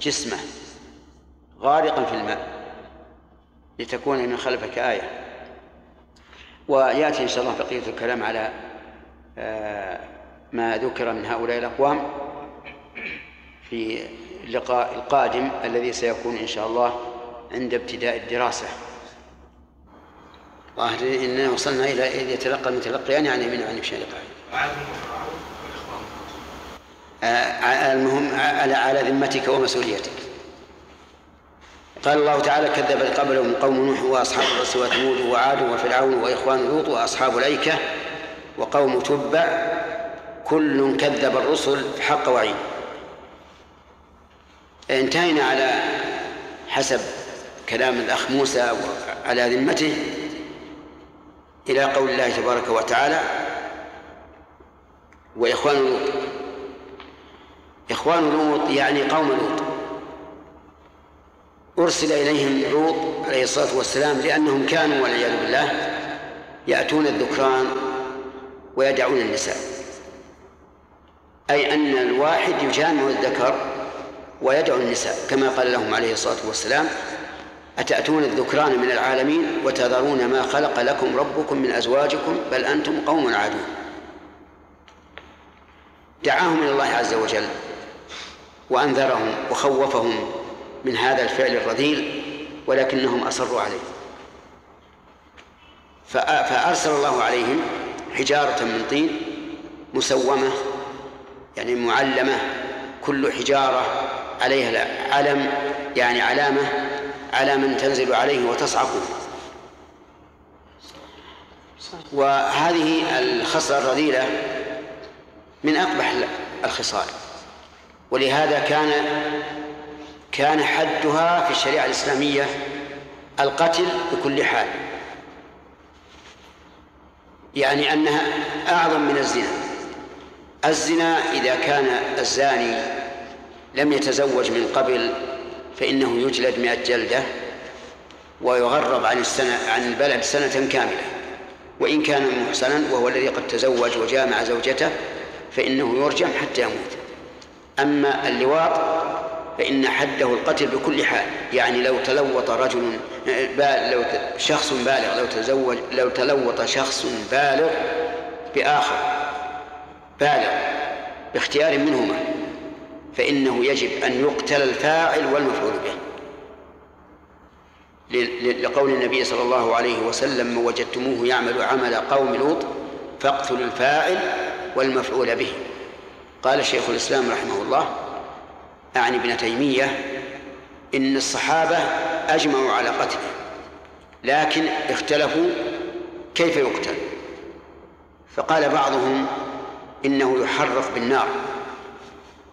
Speaker 1: جسمه غارقا في الماء لتكون من خلفك آية ويأتي إن شاء الله بقية الكلام على آه، ما ذكر من هؤلاء الأقوام في اللقاء القادم الذي سيكون إن شاء الله عند ابتداء الدراسة ظاهر إننا وصلنا إلى إذ يتلقى المتلقيان يعني عن يمين وعن يمشي المهم على ذمتك ومسؤوليتك قال الله تعالى كذبت قبلهم قوم نوح واصحاب الرس وثمود وعاد وفرعون واخوان لوط واصحاب الايكه وقوم تبع كل كذب الرسل حق وعيد انتهينا على حسب كلام الاخ موسى على ذمته الى قول الله تبارك وتعالى واخوان لوط اخوان لوط يعني قوم لوط أرسل إليهم لوط عليه الصلاة والسلام لأنهم كانوا والعياذ بالله يأتون الذكران ويدعون النساء أي أن الواحد يجامع الذكر ويدعو النساء كما قال لهم عليه الصلاة والسلام أتأتون الذكران من العالمين وتذرون ما خلق لكم ربكم من أزواجكم بل أنتم قوم عادون دعاهم إلى الله عز وجل وأنذرهم وخوفهم من هذا الفعل الرذيل ولكنهم أصروا عليه فأرسل الله عليهم حجارة من طين مسومة يعني معلمة كل حجارة عليها علم يعني علامة على من تنزل عليه وتصعق وهذه الخصلة الرذيلة من أقبح الخصال ولهذا كان كان حدها في الشريعة الإسلامية القتل بكل حال يعني أنها أعظم من الزنا الزنا إذا كان الزاني لم يتزوج من قبل فإنه يجلد مئة جلدة ويغرب عن السنة عن البلد سنة كاملة وإن كان محسنا وهو الذي قد تزوج وجامع زوجته فإنه يرجم حتى يموت أما اللواط فإن حده القتل بكل حال يعني لو تلوط رجل لو شخص بالغ لو تزوج لو تلوط شخص بالغ بآخر بالغ باختيار منهما فإنه يجب أن يقتل الفاعل والمفعول به لقول النبي صلى الله عليه وسلم ما وجدتموه يعمل عمل قوم لوط فاقتلوا الفاعل والمفعول به قال شيخ الإسلام رحمه الله أعني ابن تيمية إن الصحابة أجمعوا على قتله لكن اختلفوا كيف يقتل فقال بعضهم إنه يحرق بالنار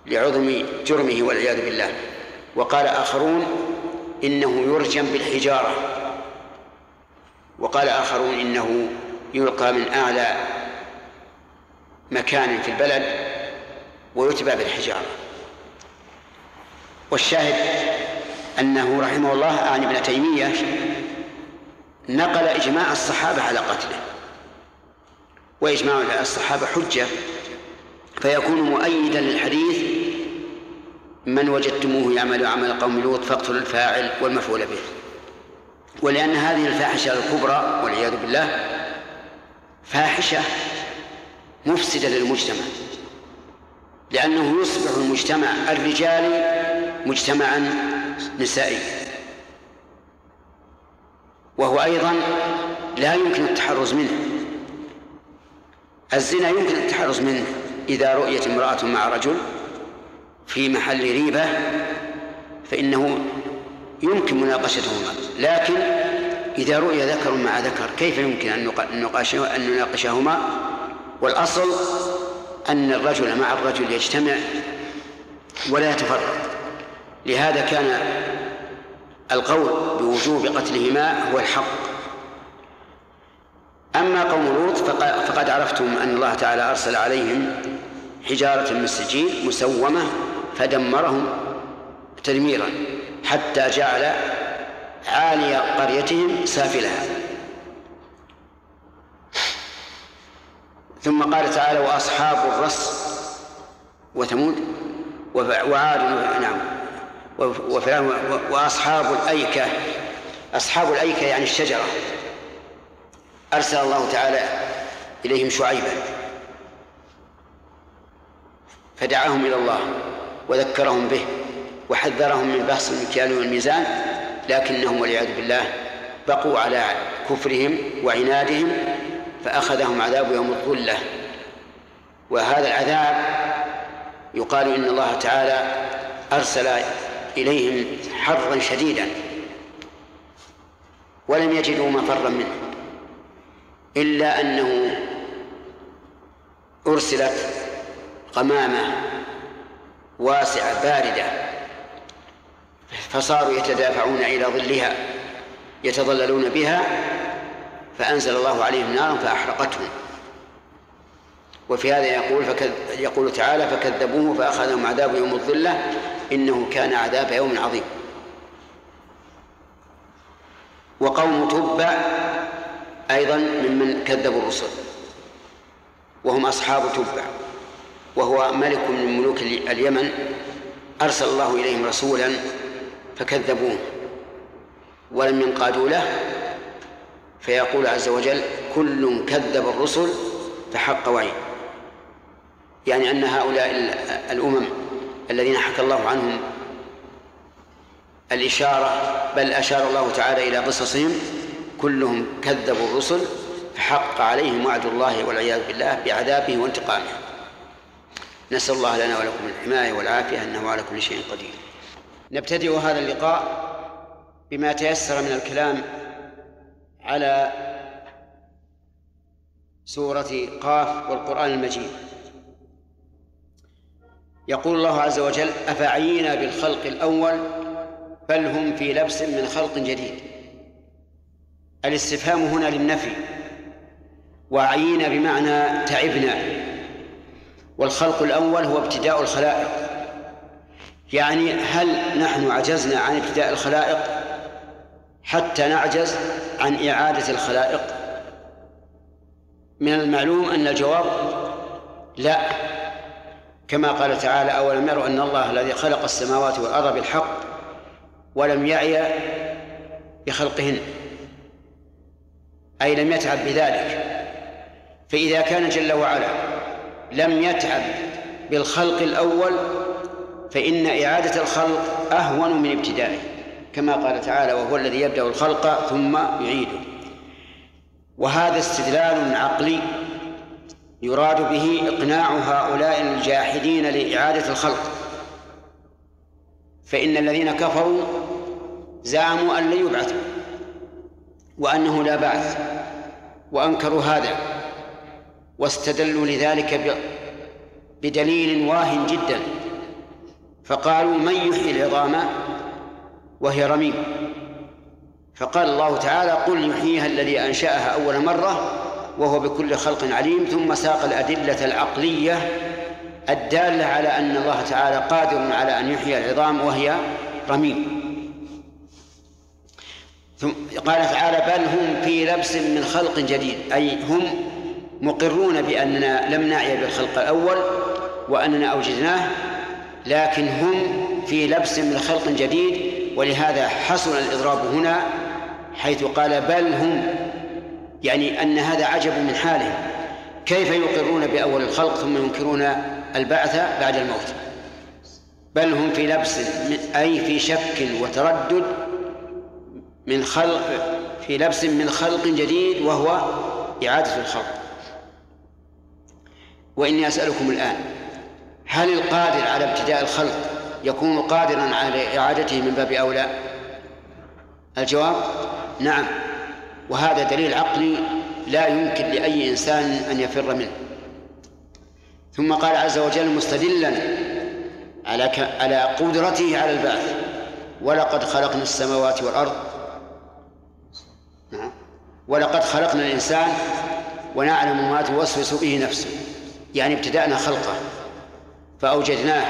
Speaker 1: لعظم جرمه والعياذ بالله وقال آخرون إنه يرجم بالحجارة وقال آخرون إنه يلقى من أعلى مكان في البلد ويتبع بالحجاره والشاهد أنه رحمه الله عن ابن تيمية نقل إجماع الصحابة على قتله وإجماع الصحابة حجة فيكون مؤيدا للحديث من وجدتموه يعمل عمل قوم لوط فاقتلوا الفاعل والمفعول به ولأن هذه الفاحشة الكبرى والعياذ بالله فاحشة مفسدة للمجتمع لأنه يصبح المجتمع الرجالي مجتمعا نسائيا وهو أيضا لا يمكن التحرز منه الزنا يمكن التحرز منه إذا رؤيت امرأة مع رجل في محل ريبة فإنه يمكن مناقشتهما لكن إذا رؤي ذكر مع ذكر كيف يمكن أن نناقشهما والأصل أن الرجل مع الرجل يجتمع ولا يتفرق لهذا كان القول بوجوب قتلهما هو الحق أما قوم لوط فقد عرفتم أن الله تعالى أرسل عليهم حجارة من سجيل مسومة فدمرهم تدميرا حتى جعل عالي قريتهم سافلها ثم قال تعالى وأصحاب الرس وثمود وعاد نعم وفلان وأصحاب الأيكة أصحاب الأيكة يعني الشجرة أرسل الله تعالى إليهم شعيبا فدعاهم إلى الله وذكرهم به وحذرهم من بحث المكيال والميزان لكنهم والعياذ بالله بقوا على كفرهم وعنادهم فأخذهم عذاب يوم الظلة وهذا العذاب يقال إن الله تعالى أرسل إليهم حرا شديدا ولم يجدوا مفرا منه إلا أنه أرسلت قمامة واسعة باردة فصاروا يتدافعون إلى ظلها يتظللون بها فأنزل الله عليهم نارا فأحرقتهم وفي هذا يقول فكذ يقول تعالى فكذبوه فأخذهم عذاب يوم الظلة إنه كان عذاب يوم عظيم وقوم تبع أيضا ممن كذبوا الرسل وهم أصحاب تبع وهو ملك من ملوك اليمن أرسل الله إليهم رسولا فكذبوه ولم ينقادوا له فيقول عز وجل كل كذب الرسل فحق وعيد يعني أن هؤلاء الأمم الذين حكى الله عنهم الإشارة بل أشار الله تعالى إلى قصصهم كلهم كذبوا الرسل فحق عليهم وعد الله والعياذ بالله بعذابه وانتقامه نسأل الله لنا ولكم الحماية والعافية أنه على كل شيء قدير نبتدئ هذا اللقاء بما تيسر من الكلام على سورة قاف والقرآن المجيد يقول الله عز وجل أفعينا بالخلق الأول بل هم في لبس من خلق جديد الاستفهام هنا للنفي وعينا بمعنى تعبنا والخلق الأول هو ابتداء الخلائق يعني هل نحن عجزنا عن ابتداء الخلائق حتى نعجز عن إعادة الخلائق من المعلوم أن الجواب لا كما قال تعالى أولم يروا أن الله الذي خلق السماوات والأرض بالحق ولم يعي بخلقهن أي لم يتعب بذلك فإذا كان جل وعلا لم يتعب بالخلق الأول فإن إعادة الخلق أهون من ابتدائه كما قال تعالى وهو الذي يبدأ الخلق ثم يعيده وهذا استدلال عقلي يراد به إقناع هؤلاء الجاحدين لإعادة الخلق فإن الذين كفروا زعموا أن لن يبعثوا وأنه لا بعث وأنكروا هذا واستدلوا لذلك بدليل واه جدا فقالوا من يحيي العظام وهي رميم فقال الله تعالى قل يحييها الذي أنشأها أول مرة وهو بكل خلق عليم ثم ساق الأدلة العقلية الدالة على أن الله تعالى قادر على أن يحيي العظام وهي رميم ثم قال تعالى بل هم في لبس من خلق جديد أي هم مقرون بأننا لم نعي بالخلق الأول وأننا أوجدناه لكن هم في لبس من خلق جديد ولهذا حصل الإضراب هنا حيث قال بل هم يعني أن هذا عجب من حالهم كيف يقرون بأول الخلق ثم ينكرون البعث بعد الموت بل هم في لبس أي في شك وتردد من خلق في لبس من خلق جديد وهو إعادة الخلق وإني أسألكم الآن هل القادر على ابتداء الخلق يكون قادرا على إعادته من باب أولى الجواب نعم وهذا دليل عقلي لا يمكن لأي إنسان أن يفر منه ثم قال عز وجل مستدلا على على قدرته على البعث ولقد خلقنا السماوات والأرض نعم. ولقد خلقنا الإنسان ونعلم ما توسوس به نفسه يعني ابتدأنا خلقه فأوجدناه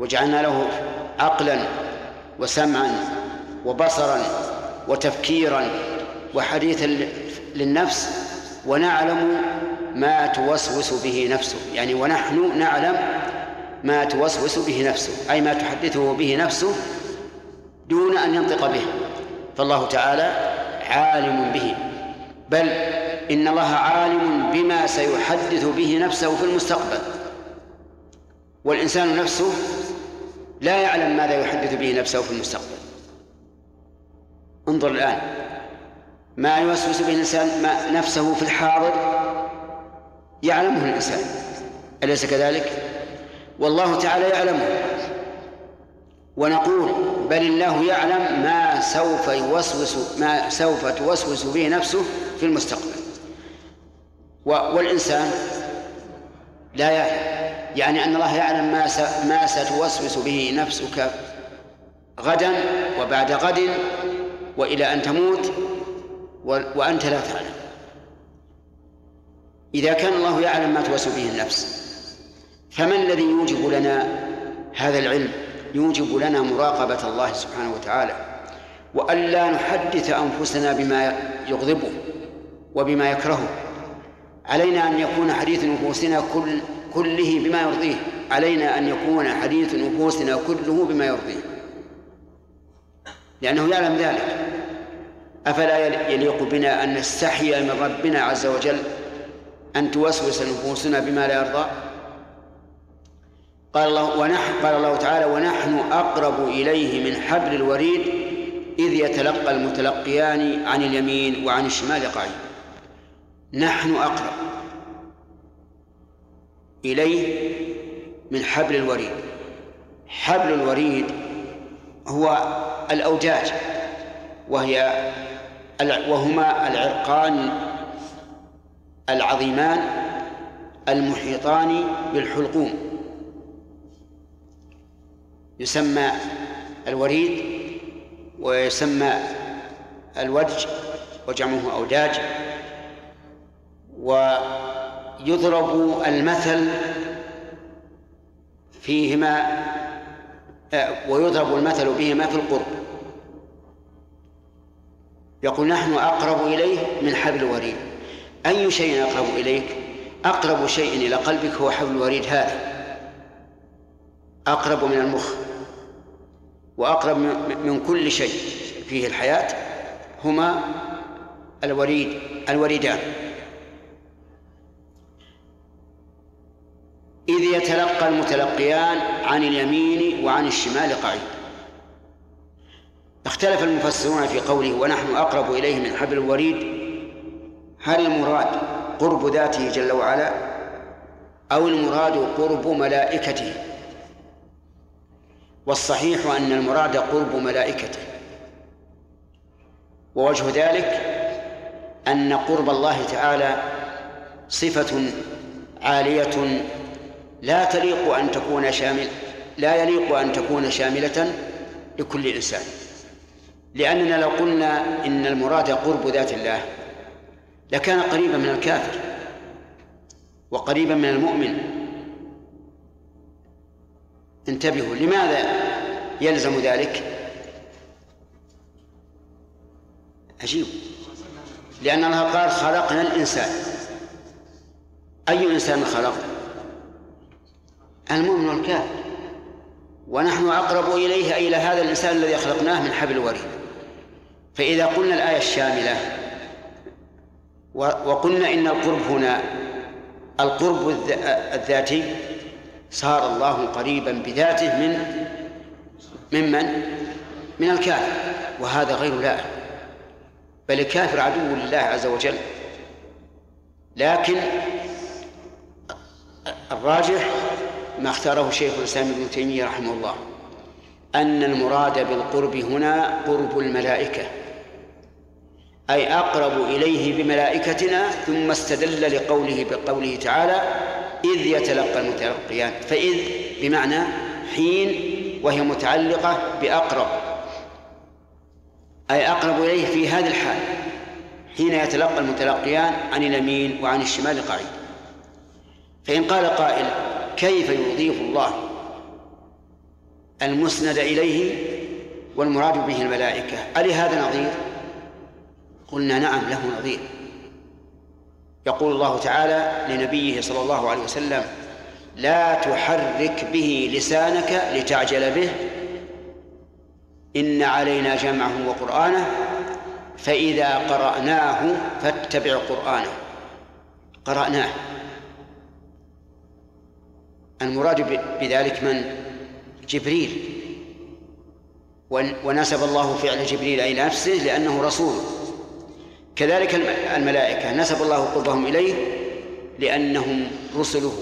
Speaker 1: وجعلنا له عقلا وسمعا وبصرا وتفكيرا وحديثا للنفس ونعلم ما توسوس به نفسه يعني ونحن نعلم ما توسوس به نفسه أي ما تحدثه به نفسه دون أن ينطق به فالله تعالى عالم به بل إن الله عالم بما سيحدث به نفسه في المستقبل والإنسان نفسه لا يعلم ماذا يحدث به نفسه في المستقبل انظر الآن ما يوسوس به الإنسان ما نفسه في الحاضر يعلمه الإنسان أليس كذلك؟ والله تعالى يعلمه ونقول بل الله يعلم ما سوف يوسوس ما سوف توسوس به نفسه في المستقبل والإنسان لا يعلم يعني أن الله يعلم ما ما ستوسوس به نفسك غدا وبعد غد وإلى أن تموت وأنت لا تعلم إذا كان الله يعلم ما توسوس به النفس فما الذي يوجب لنا هذا العلم يوجب لنا مراقبة الله سبحانه وتعالى وألا نحدث أنفسنا بما يغضبه وبما يكرهه علينا أن يكون حديث نفوسنا كل كله بما يرضيه علينا أن يكون حديث نفوسنا كله بما يرضيه لأنه يعلم ذلك أفلا يليق بنا أن نستحي من ربنا عز وجل أن توسوس نفوسنا بما لا يرضى قال الله ونحن قال الله تعالى ونحن أقرب إليه من حبل الوريد إذ يتلقى المتلقيان عن اليمين وعن الشمال قعيد نحن أقرب إليه من حبل الوريد حبل الوريد هو الأوجاج وهي وهما العرقان العظيمان المحيطان بالحلقوم يسمى الوريد ويسمى الوجه وجمعه أوداج ويضرب المثل فيهما آه، ويضرب المثل بهما في القرب يقول نحن أقرب إليه من حبل الوريد أي شيء أقرب إليك أقرب شيء إلى قلبك هو حبل الوريد هذا أقرب من المخ وأقرب من كل شيء فيه الحياة هما الوريد الوريدان إذ يتلقى المتلقيان عن اليمين وعن الشمال قعيد اختلف المفسرون في قوله ونحن أقرب إليه من حبل الوريد هل المراد قرب ذاته جل وعلا أو المراد قرب ملائكته والصحيح أن المراد قرب ملائكته ووجه ذلك أن قرب الله تعالى صفة عالية لا تليق أن تكون شامل لا يليق أن تكون شاملة لكل إنسان لأننا لو قلنا إن المراد قرب ذات الله لكان قريبا من الكافر وقريبا من المؤمن انتبهوا لماذا يلزم ذلك عجيب لأن الله قال خلقنا الإنسان أي إنسان خلق المؤمن والكافر ونحن أقرب إليه إلى هذا الإنسان الذي خلقناه من حبل الوريد فإذا قلنا الآية الشاملة وقلنا إن القرب هنا القرب الذاتي صار الله قريبا بذاته من ممن من الكافر وهذا غير لائق بل الكافر عدو لله عز وجل لكن الراجح ما اختاره شيخ الاسلام ابن تيميه رحمه الله ان المراد بالقرب هنا قرب الملائكه أي أقرب إليه بملائكتنا ثم استدل لقوله بقوله تعالى إذ يتلقى المتلقيان فإذ بمعنى حين وهي متعلقة بأقرب أي أقرب إليه في هذه الحال حين يتلقى المتلقيان عن اليمين وعن الشمال القعيد فإن قال قائل كيف يضيف الله المسند إليه والمراد به الملائكة ألهذا نظير؟ قلنا نعم له نظير يقول الله تعالى لنبيه صلى الله عليه وسلم لا تحرك به لسانك لتعجل به إن علينا جمعه وقرآنه فإذا قرأناه فاتبع قرآنه قرأناه المراد بذلك من؟ جبريل ونسب الله فعل جبريل إلى نفسه لأنه رسول كذلك الملائكة نسب الله قربهم إليه لأنهم رسله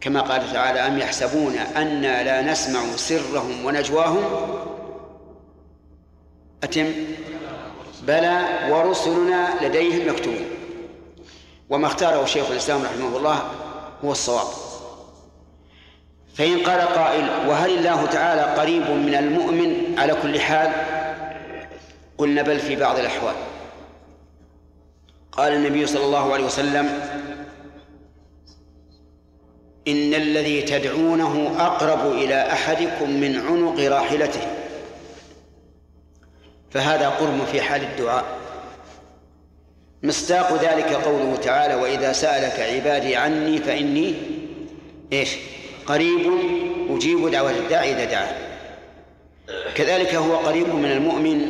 Speaker 1: كما قال تعالى أم يحسبون أنا لا نسمع سرهم ونجواهم أتم بلى ورسلنا لديهم مكتوب وما اختاره شيخ الإسلام رحمه الله هو الصواب فإن قال قائل وهل الله تعالى قريب من المؤمن على كل حال قلنا بل في بعض الأحوال قال النبي صلى الله عليه وسلم إن الذي تدعونه أقرب إلى أحدكم من عنق راحلته فهذا قرب في حال الدعاء مصداق ذلك قوله تعالى وإذا سألك عبادي عني فإني إيش قريب أجيب دعوة الداعي إذا دعاه كذلك هو قريب من المؤمن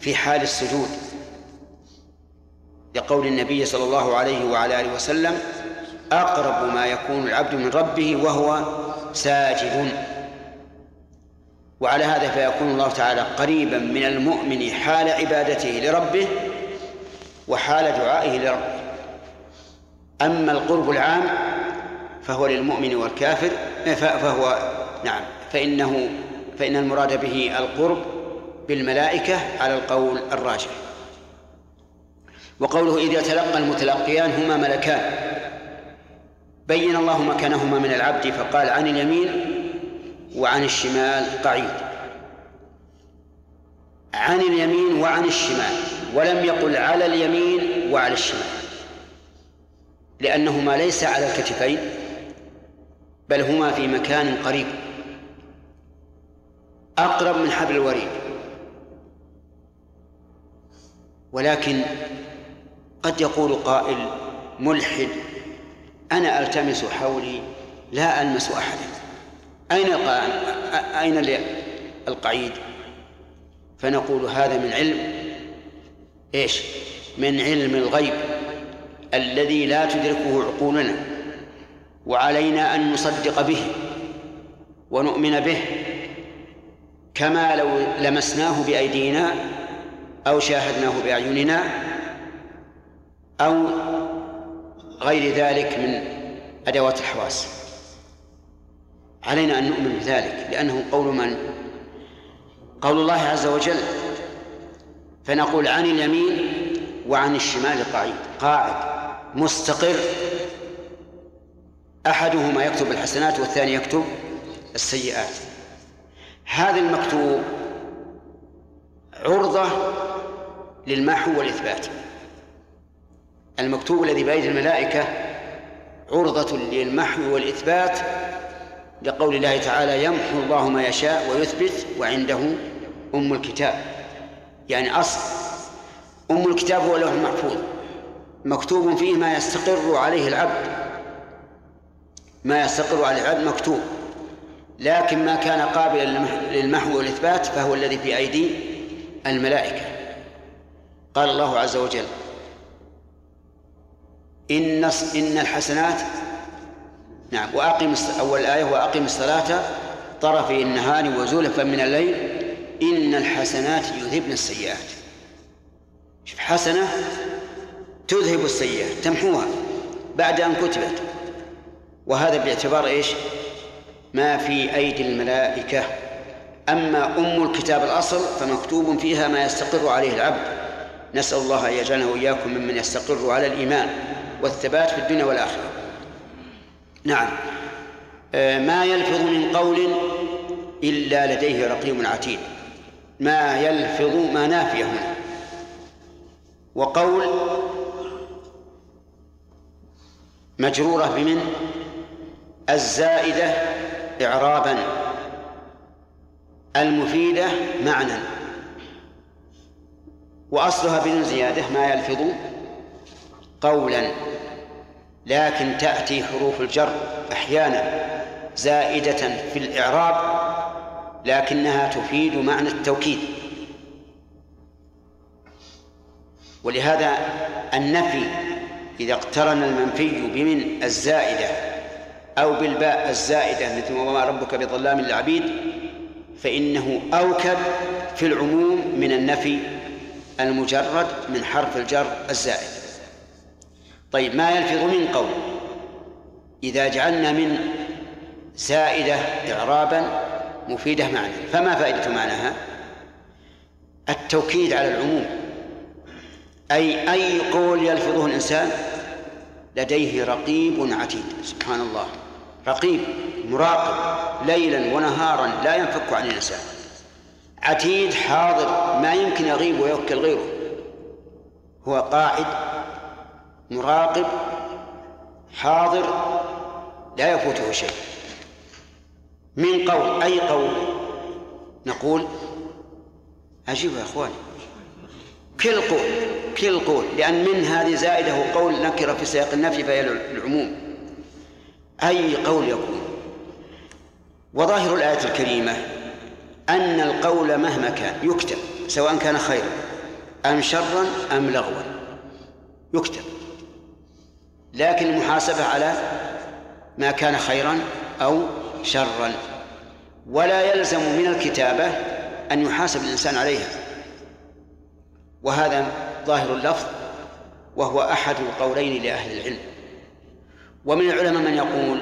Speaker 1: في حال السجود لقول النبي صلى الله عليه وعلى آله وسلم أقرب ما يكون العبد من ربه وهو ساجد وعلى هذا فيكون الله تعالى قريبا من المؤمن حال عبادته لربه وحال دعائه لربه أما القرب العام فهو للمؤمن والكافر آه، فهو نعم فإنه فإن المراد به القرب بالملائكة على القول الراجح وقوله إذ يتلقى المتلقيان هما ملكان بين الله مكانهما من العبد فقال عن اليمين وعن الشمال قعيد عن اليمين وعن الشمال ولم يقل على اليمين وعلى الشمال لأنهما ليس على الكتفين بل هما في مكان قريب أقرب من حبل الوريد ولكن قد يقول قائل ملحد أنا ألتمس حولي لا ألمس أحدا أين أين القعيد؟ فنقول هذا من علم ايش؟ من علم الغيب الذي لا تدركه عقولنا وعلينا أن نصدق به ونؤمن به كما لو لمسناه بأيدينا أو شاهدناه بأعيننا أو غير ذلك من أدوات الحواس علينا أن نؤمن بذلك لأنه قول من قول الله عز وجل فنقول عن اليمين وعن الشمال قاعد قاعد مستقر أحدهما يكتب الحسنات والثاني يكتب السيئات هذا المكتوب عرضة للمحو والإثبات المكتوب الذي بأيدي الملائكة عرضة للمحو والإثبات لقول الله تعالى يمحو الله ما يشاء ويثبت وعنده أم الكتاب يعني أصل أم الكتاب هو لوح محفوظ مكتوب فيه ما يستقر عليه العبد ما يستقر عليه العبد مكتوب لكن ما كان قابلا للمحو والإثبات فهو الذي في أيدي الملائكة قال الله عز وجل إن إن الحسنات نعم وأقم أول الآية وأقم الصلاة طرفي النهار وزلفا من الليل إن الحسنات يذهبن السيئات شوف حسنة تذهب السيئة تمحوها بعد أن كتبت وهذا باعتبار إيش ما في أيدي الملائكة أما أم الكتاب الأصل فمكتوب فيها ما يستقر عليه العبد نسأل الله أن يجعلنا وإياكم ممن يستقر على الإيمان والثبات في الدنيا والآخرة نعم آه، ما يلفظ من قول إلا لديه رقيب عتيد ما يلفظ ما نافية هنا وقول مجرورة بمن الزائدة إعرابا المفيدة معنى وأصلها بدون زيادة ما يلفظ قولا لكن تأتي حروف الجر أحيانا زائدة في الإعراب لكنها تفيد معنى التوكيد ولهذا النفي إذا اقترن المنفي بمن الزائدة أو بالباء الزائدة مثل وما ربك بظلام للعبيد فإنه أوكب في العموم من النفي المجرد من حرف الجر الزائد طيب ما يلفظ من قول إذا جعلنا من زائدة إعرابا مفيدة معنى فما فائدة معناها التوكيد على العموم أي أي قول يلفظه الإنسان لديه رقيب عتيد سبحان الله رقيب مراقب ليلا ونهارا لا ينفك عن الإنسان عتيد حاضر ما يمكن يغيب ويوكل غيره هو قاعد مراقب حاضر لا يفوته شيء من قول أي قول نقول عجيب يا أخواني كل قول كل قول لأن من هذه زائدة هو قول نكرة في سياق النفي فهي العموم أي قول يكون وظاهر الآية الكريمة أن القول مهما كان يكتب سواء كان خيرا أم شرا أم لغوا يكتب لكن المحاسبة على ما كان خيرا أو شرا ولا يلزم من الكتابة أن يحاسب الإنسان عليها وهذا ظاهر اللفظ وهو أحد القولين لأهل العلم ومن العلماء من يقول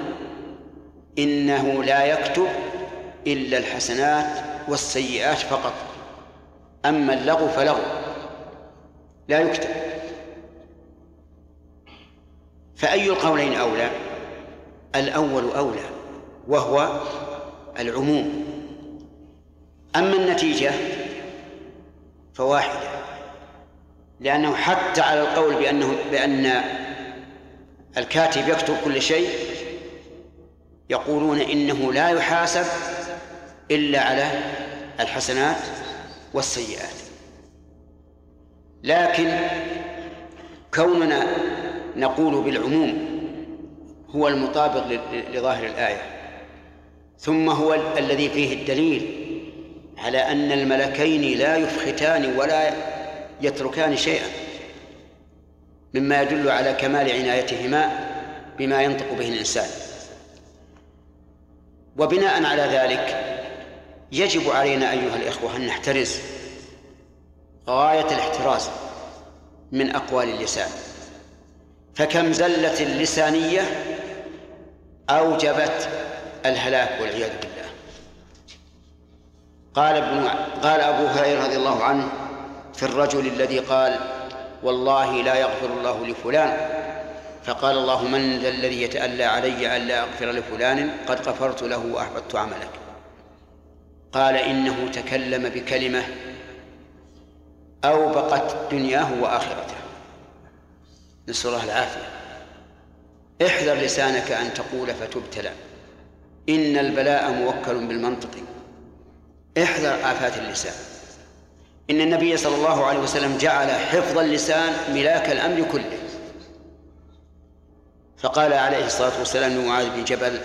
Speaker 1: إنه لا يكتب إلا الحسنات والسيئات فقط أما اللغو فلغو لا يكتب فأي القولين أولى الأول أولى وهو العموم أما النتيجة فواحدة لأنه حتى على القول بأنه بأن الكاتب يكتب كل شيء يقولون إنه لا يحاسب إلا على الحسنات والسيئات لكن كوننا نقول بالعموم هو المطابق لظاهر الآية ثم هو الذي فيه الدليل على أن الملكين لا يفختان ولا يتركان شيئا مما يدل على كمال عنايتهما بما ينطق به الإنسان وبناء على ذلك يجب علينا أيها الإخوة أن نحترز غاية الاحتراز من أقوال اللسان فكم زلة لسانية أوجبت الهلاك والعياذ بالله قال ابن قال أبو هريرة رضي الله عنه في الرجل الذي قال والله لا يغفر الله لفلان فقال الله من ذا الذي يتألى علي ألا أغفر لفلان قد غفرت له وأحبطت عملك قال إنه تكلم بكلمة أوبقت دنياه وآخرته نسأل الله العافية احذر لسانك أن تقول فتبتلى إن البلاء موكل بالمنطق احذر آفات اللسان إن النبي صلى الله عليه وسلم جعل حفظ اللسان ملاك الأمر كله فقال عليه الصلاة والسلام لمعاذ بن جبل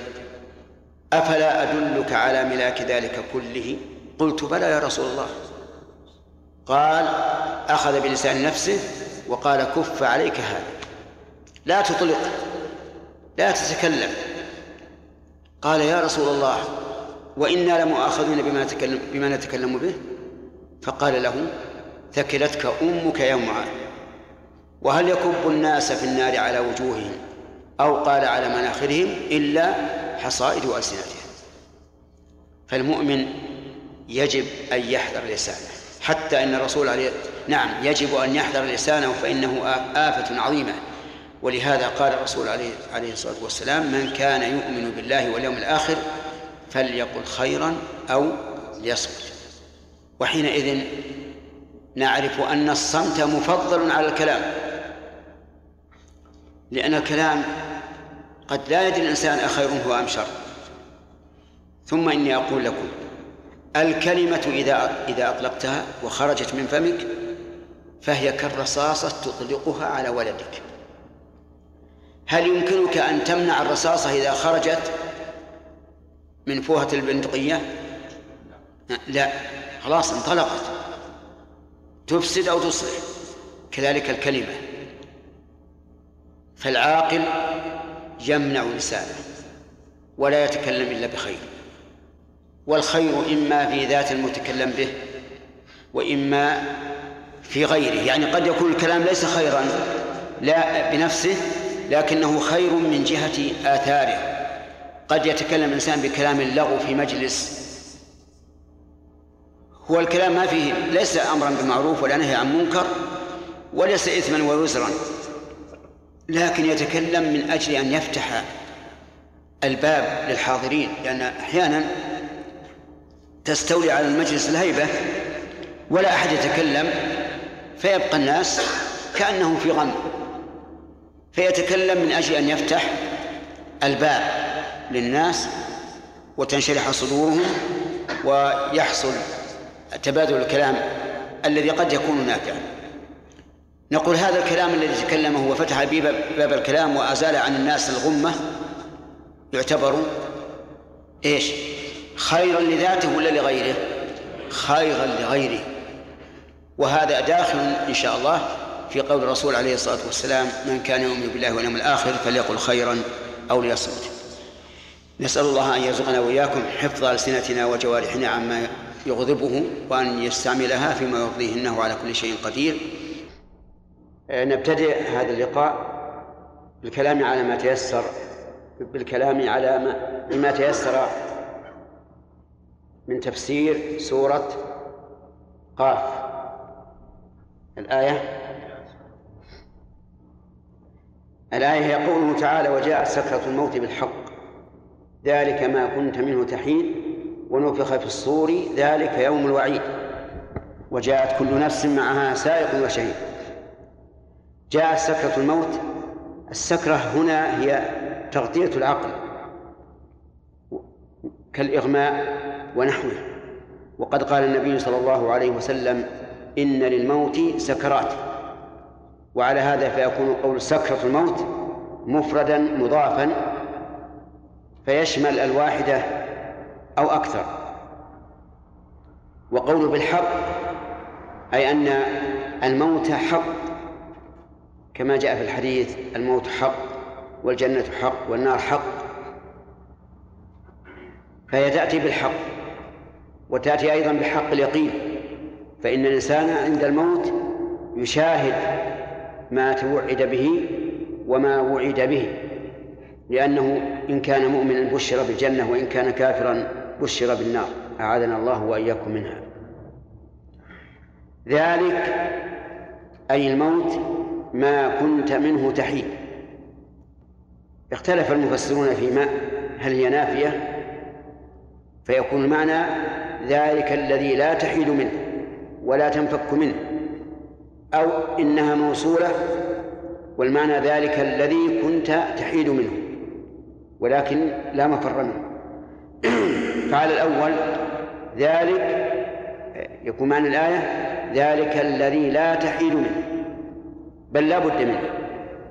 Speaker 1: أفلا أدلك على ملاك ذلك كله قلت بلى يا رسول الله قال أخذ بلسان نفسه وقال كف عليك هذا لا تطلق لا تتكلم قال يا رسول الله وإنا لمؤاخذون بما نتكلم, بما نتكلم به فقال له ثكلتك أمك يا معاذ وهل يكب الناس في النار على وجوههم أو قال على مناخرهم إلا حصائد ألسنتهم فالمؤمن يجب أن يحذر لسانه حتى أن الرسول عليه نعم يجب أن يحذر لسانه فإنه آفة عظيمة ولهذا قال الرسول عليه عليه الصلاة والسلام من كان يؤمن بالله واليوم الآخر فليقل خيرا أو ليصمت وحينئذ نعرف أن الصمت مفضل على الكلام لأن الكلام قد لا يدري الإنسان أخير هو أم شر ثم إني أقول لكم الكلمة إذا إذا أطلقتها وخرجت من فمك فهي كالرصاصة تطلقها على ولدك هل يمكنك أن تمنع الرصاصة إذا خرجت من فوهة البندقية لا خلاص انطلقت تفسد أو تصلح كذلك الكلمة فالعاقل يمنع لسانه ولا يتكلم إلا بخير والخير إما في ذات المتكلم به وإما في غيره يعني قد يكون الكلام ليس خيرا لا بنفسه لكنه خير من جهة آثاره قد يتكلم الإنسان بكلام اللغو في مجلس هو الكلام ما فيه ليس أمرا بمعروف ولا نهي عن منكر وليس إثما ووزرا لكن يتكلم من أجل أن يفتح الباب للحاضرين لأن أحيانا تستولي على المجلس الهيبة ولا أحد يتكلم فيبقى الناس كأنهم في غم فيتكلم من أجل أن يفتح الباب للناس وتنشرح صدورهم ويحصل تبادل الكلام الذي قد يكون نافعا نقول هذا الكلام الذي تكلمه وفتح به باب الكلام وأزال عن الناس الغمة يعتبر ايش خيرا لذاته ولا لغيره خيرا لغيره وهذا داخل إن شاء الله في قول الرسول عليه الصلاة والسلام من كان يؤمن بالله واليوم الآخر فليقل خيرا أو ليصمت نسأل الله أن يرزقنا وإياكم حفظ ألسنتنا وجوارحنا عما يغضبه وأن يستعملها فيما يرضيه إنه على كل شيء قدير آه، نبتدئ هذا اللقاء بالكلام على ما تيسر بالكلام على ما بما تيسر من تفسير سورة قاف الآية الآية هي قوله تعالى وجاءت سكرة الموت بالحق ذلك ما كنت منه تحين ونفخ في الصور ذلك يوم الوعيد وجاءت كل نفس معها سائق وشهيد جاءت سكرة الموت السكرة هنا هي تغطية العقل كالإغماء ونحوه وقد قال النبي صلى الله عليه وسلم إن للموت سكرات وعلى هذا فيكون قول سكرة الموت مفردا مضافا فيشمل الواحدة أو أكثر وقول بالحق أي أن الموت حق كما جاء في الحديث الموت حق والجنة حق والنار حق فهي تأتي بالحق وتأتي أيضا بحق اليقين فإن الإنسان عند الموت يشاهد ما توعد به وما وعد به لأنه إن كان مؤمنا بشر بالجنة وإن كان كافرا بشر بالنار أعاذنا الله وإياكم منها ذلك أي الموت ما كنت منه تحيد اختلف المفسرون فيما هل هي نافية فيكون المعنى ذلك الذي لا تحيد منه ولا تنفك منه أو إنها موصولة والمعنى ذلك الذي كنت تحيد منه ولكن لا مفر منه فعلى *clears throat* الأول ذلك يكون معنى الآية ذلك الذي لا تحيد منه بل لا بد منه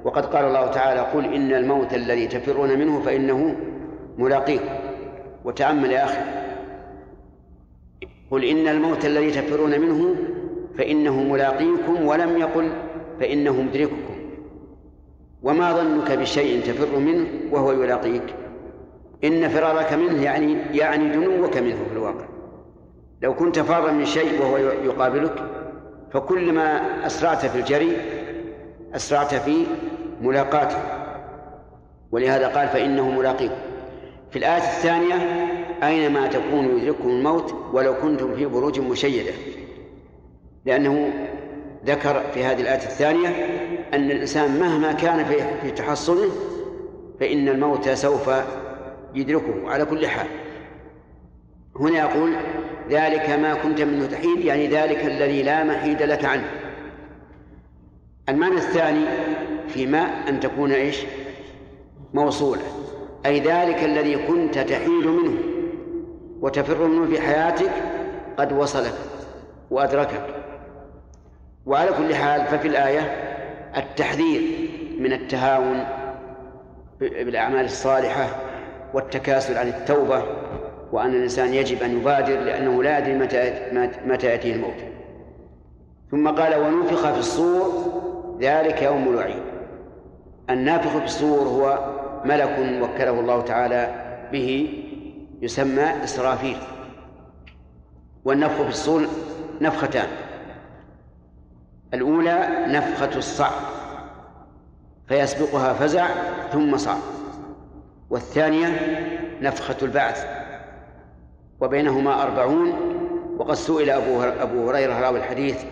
Speaker 1: وقد قال الله تعالى قل إن الموت الذي تفرون منه فإنه ملاقيكم وتأمل يا أخي قل إن الموت الذي تفرون منه فإنه ملاقيكم ولم يقل فإنه مدرككم وما ظنك بشيء تفر منه وهو يلاقيك إن فرارك منه يعني يعني دنوك منه في الواقع لو كنت فارا من شيء وهو يقابلك فكلما أسرعت في الجري أسرعت في ملاقاته ولهذا قال فإنه ملاقيكم في الآية الثانية أينما تكونوا يدرككم الموت ولو كنتم في بروج مشيدة لأنه ذكر في هذه الآية الثانية أن الإنسان مهما كان في تحصنه فإن الموت سوف يدركه على كل حال هنا يقول ذلك ما كنت منه تحيد يعني ذلك الذي لا محيد لك عنه المعنى الثاني في ما أن تكون إيش موصولة أي ذلك الذي كنت تحيد منه وتفر منه في حياتك قد وصلك وأدركك وعلى كل حال ففي الآية التحذير من التهاون بالأعمال الصالحة والتكاسل عن التوبة وأن الإنسان يجب أن يبادر لأنه لا يدري متى متى يأتيه الموت ثم قال ونفخ في الصور ذلك يوم الوعيد النافخ في الصور هو ملك وكله الله تعالى به يسمى إسرافيل والنفخ في الصور نفختان الأولى نفخة الصعب فيسبقها فزع ثم صعب والثانية نفخة البعث وبينهما أربعون وقد سئل أبو, أبو هريرة راوي الحديث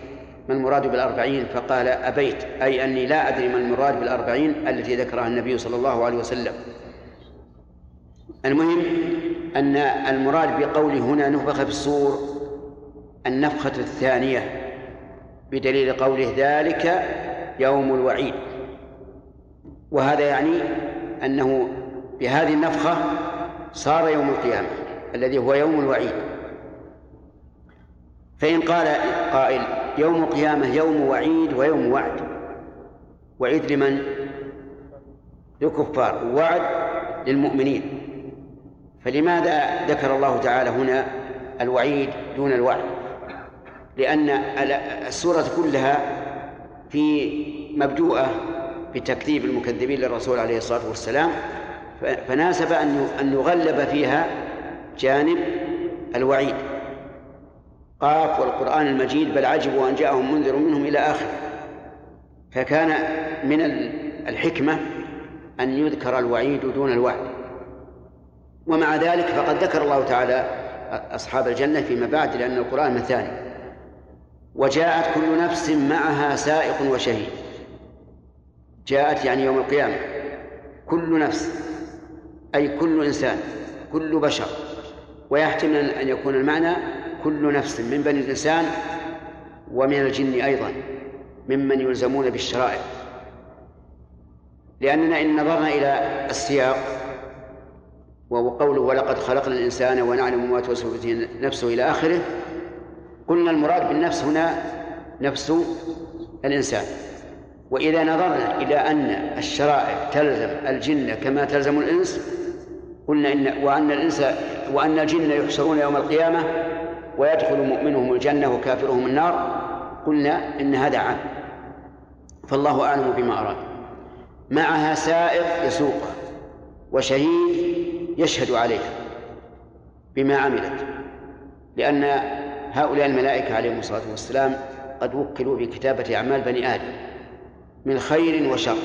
Speaker 1: ما المراد بالأربعين فقال أبيت أي أني لا أدري ما المراد بالأربعين التي ذكرها النبي صلى الله عليه وسلم المهم أن المراد بقوله هنا نفخ في الصور النفخة الثانية بدليل قوله ذلك يوم الوعيد وهذا يعني أنه بهذه النفخة صار يوم القيامة الذي هو يوم الوعيد فإن قال قائل يوم القيامة يوم وعيد ويوم وعد وعيد لمن؟ للكفار وعد للمؤمنين فلماذا ذكر الله تعالى هنا الوعيد دون الوعد لأن السورة كلها في مبدوءة بتكذيب المكذبين للرسول عليه الصلاة والسلام فناسب أن يغلب فيها جانب الوعيد قاف والقرآن المجيد بل عجبوا أن جاءهم منذر منهم إلى آخره فكان من الحكمة أن يذكر الوعيد دون الوعد ومع ذلك فقد ذكر الله تعالى أصحاب الجنة فيما بعد لأن القرآن مثاني وجاءت كل نفس معها سائق وشهيد جاءت يعني يوم القيامة كل نفس أي كل إنسان كل بشر ويحتمل أن يكون المعنى كل نفس من بني الإنسان ومن الجن أيضا ممن يلزمون بالشرائع لأننا إن نظرنا إلى السياق وهو قوله ولقد خلقنا الإنسان ونعلم ما توسوس به نفسه إلى آخره قلنا المراد بالنفس هنا نفس الإنسان وإذا نظرنا إلى أن الشرائع تلزم الجن كما تلزم الإنس قلنا إن وأن الإنس وأن الجن يحشرون يوم القيامة ويدخل مؤمنهم الجنة وكافرهم النار قلنا إن هذا عام فالله أعلم بما أراد معها سائق يسوق وشهيد يشهد عليها بما عملت لأن هؤلاء الملائكة عليهم الصلاة والسلام قد وكلوا بكتابة أعمال بني آدم من خير وشر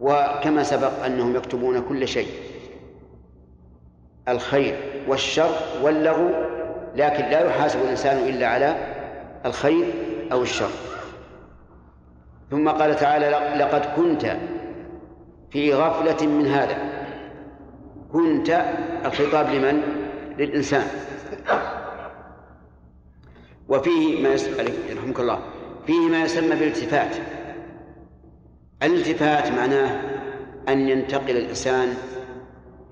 Speaker 1: وكما سبق أنهم يكتبون كل شيء الخير والشر واللغو لكن لا يحاسب الإنسان إلا على الخير أو الشر ثم قال تعالى لقد كنت في غفلة من هذا كنت الخطاب لمن؟ للإنسان وفيه ما يسمى يرحمك الله فيه ما يسمى بالالتفات الالتفات معناه أن ينتقل الإنسان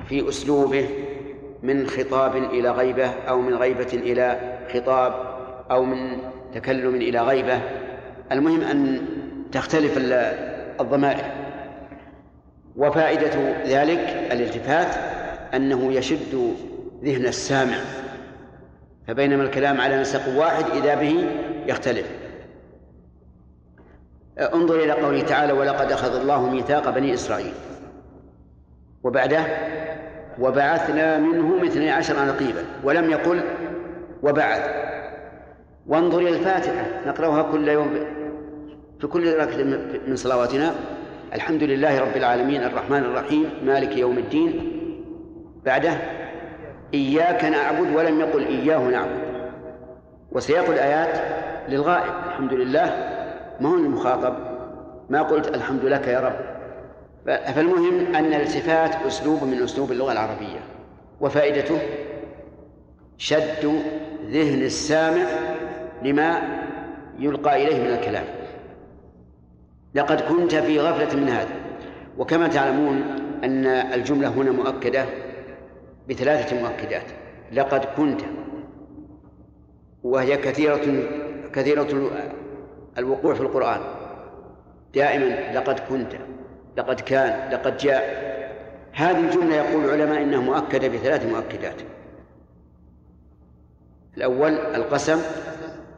Speaker 1: في أسلوبه من خطاب إلى غيبة أو من غيبة إلى خطاب أو من تكلم إلى غيبة المهم أن تختلف الضمائر وفائدة ذلك الالتفات أنه يشد ذهن السامع فبينما الكلام على نسق واحد إذا به يختلف انظر إلى قوله تعالى ولقد أخذ الله ميثاق بني إسرائيل وبعده وبعثنا منهم اثني عشر نقيبا ولم يقل وبعث وانظر إلى الفاتحة نقرأها كل يوم في كل ركعة من صلواتنا الحمد لله رب العالمين الرحمن الرحيم مالك يوم الدين بعده إياك نعبد ولم يقل إياه نعبد وسياق الآيات للغائب الحمد لله ما هو المخاطب ما قلت الحمد لك يا رب فالمهم أن الالتفات أسلوب من أسلوب اللغة العربية وفائدته شد ذهن السامع لما يلقى إليه من الكلام لقد كنت في غفلة من هذا وكما تعلمون أن الجملة هنا مؤكدة بثلاثة مؤكدات لقد كنت وهي كثيرة كثيرة الوقوع في القرآن دائما لقد كنت لقد كان لقد جاء هذه الجملة يقول العلماء إنها مؤكدة بثلاث مؤكدات الأول القسم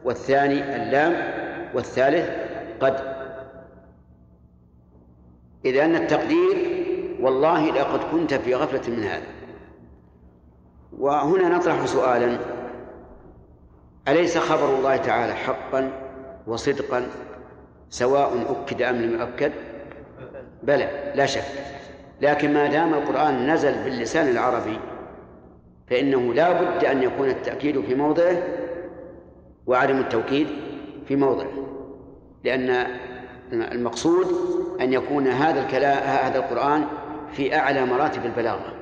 Speaker 1: والثاني اللام والثالث قد إذ أن التقدير والله لقد كنت في غفلة من هذا وهنا نطرح سؤالا أليس خبر الله تعالى حقا وصدقا سواء أكد أم لم يؤكد بلى لا شك لكن ما دام القرآن نزل باللسان العربي فإنه لا بد أن يكون التأكيد في موضعه وعدم التوكيد في موضعه لأن المقصود أن يكون هذا الكلام هذا القرآن في أعلى مراتب البلاغة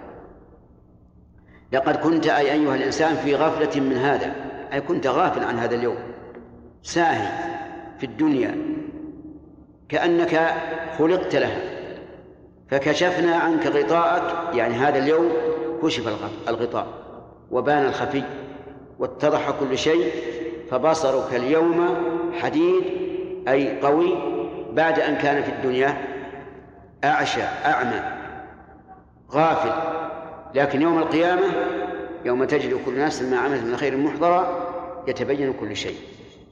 Speaker 1: لقد كنت أي أيها الإنسان في غفلة من هذا أي كنت غافل عن هذا اليوم ساهي في الدنيا كأنك خلقت لها فكشفنا عنك غطاءك يعني هذا اليوم كشف الغطاء وبان الخفي واتضح كل شيء فبصرك اليوم حديد أي قوي بعد أن كان في الدنيا أعشى أعمى غافل لكن يوم القيامة يوم تجد كل نفس ما عملت من خير محضرة يتبين كل شيء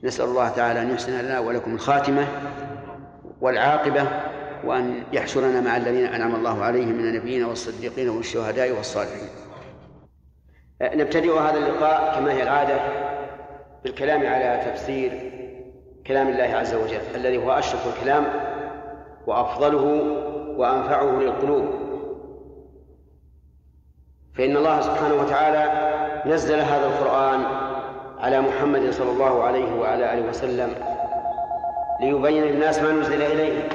Speaker 1: نسأل الله تعالى أن يحسن لنا ولكم الخاتمة والعاقبة وأن يحشرنا مع الذين أنعم الله عليهم من النبيين والصديقين والشهداء والصالحين أه، نبتدئ هذا اللقاء كما هي العادة بالكلام على تفسير كلام الله عز وجل الذي هو أشرف الكلام وأفضله وأنفعه للقلوب فإن الله سبحانه وتعالى نزل هذا القرآن على محمد صلى الله عليه وعلى آله وسلم ليبين للناس ما نزل إليه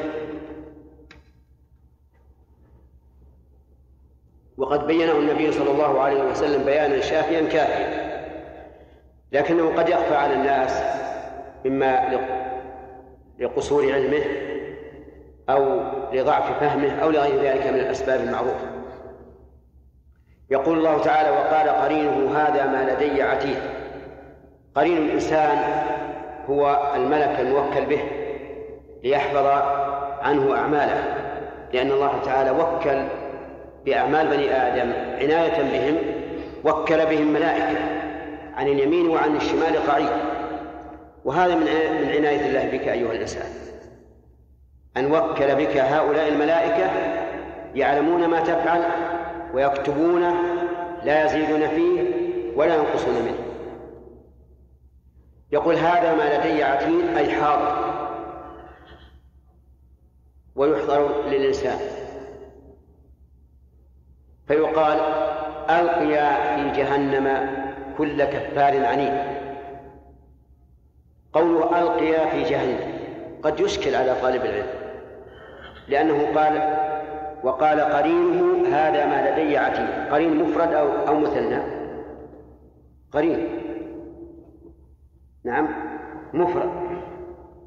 Speaker 1: وقد بينه النبي صلى الله عليه وسلم بيانا شافيا كافيا لكنه قد يخفى على الناس إما لقصور علمه أو لضعف فهمه أو لغير ذلك من الأسباب المعروفة يقول الله تعالى وقال قرينه هذا ما لدي عتيد قرين الإنسان هو الملك الموكل به ليحفظ عنه أعماله لأن الله تعالى وكل بأعمال بني آدم عناية بهم وكل بهم ملائكة عن اليمين وعن الشمال قعيد وهذا من من عناية الله بك أيها الإنسان أن وكل بك هؤلاء الملائكة يعلمون ما تفعل ويكتبونه لا يزيدون فيه ولا ينقصون منه يقول هذا ما لدي عتيد أي حاضر ويحضر للإنسان فيقال ألقيا في جهنم كل كفار عنيد قوله ألقيا في جهنم قد يشكل على طالب العلم لأنه قال وقال قرينه هذا ما لدي عتيد قرين مفرد أو أو مثنى قرين نعم مفرد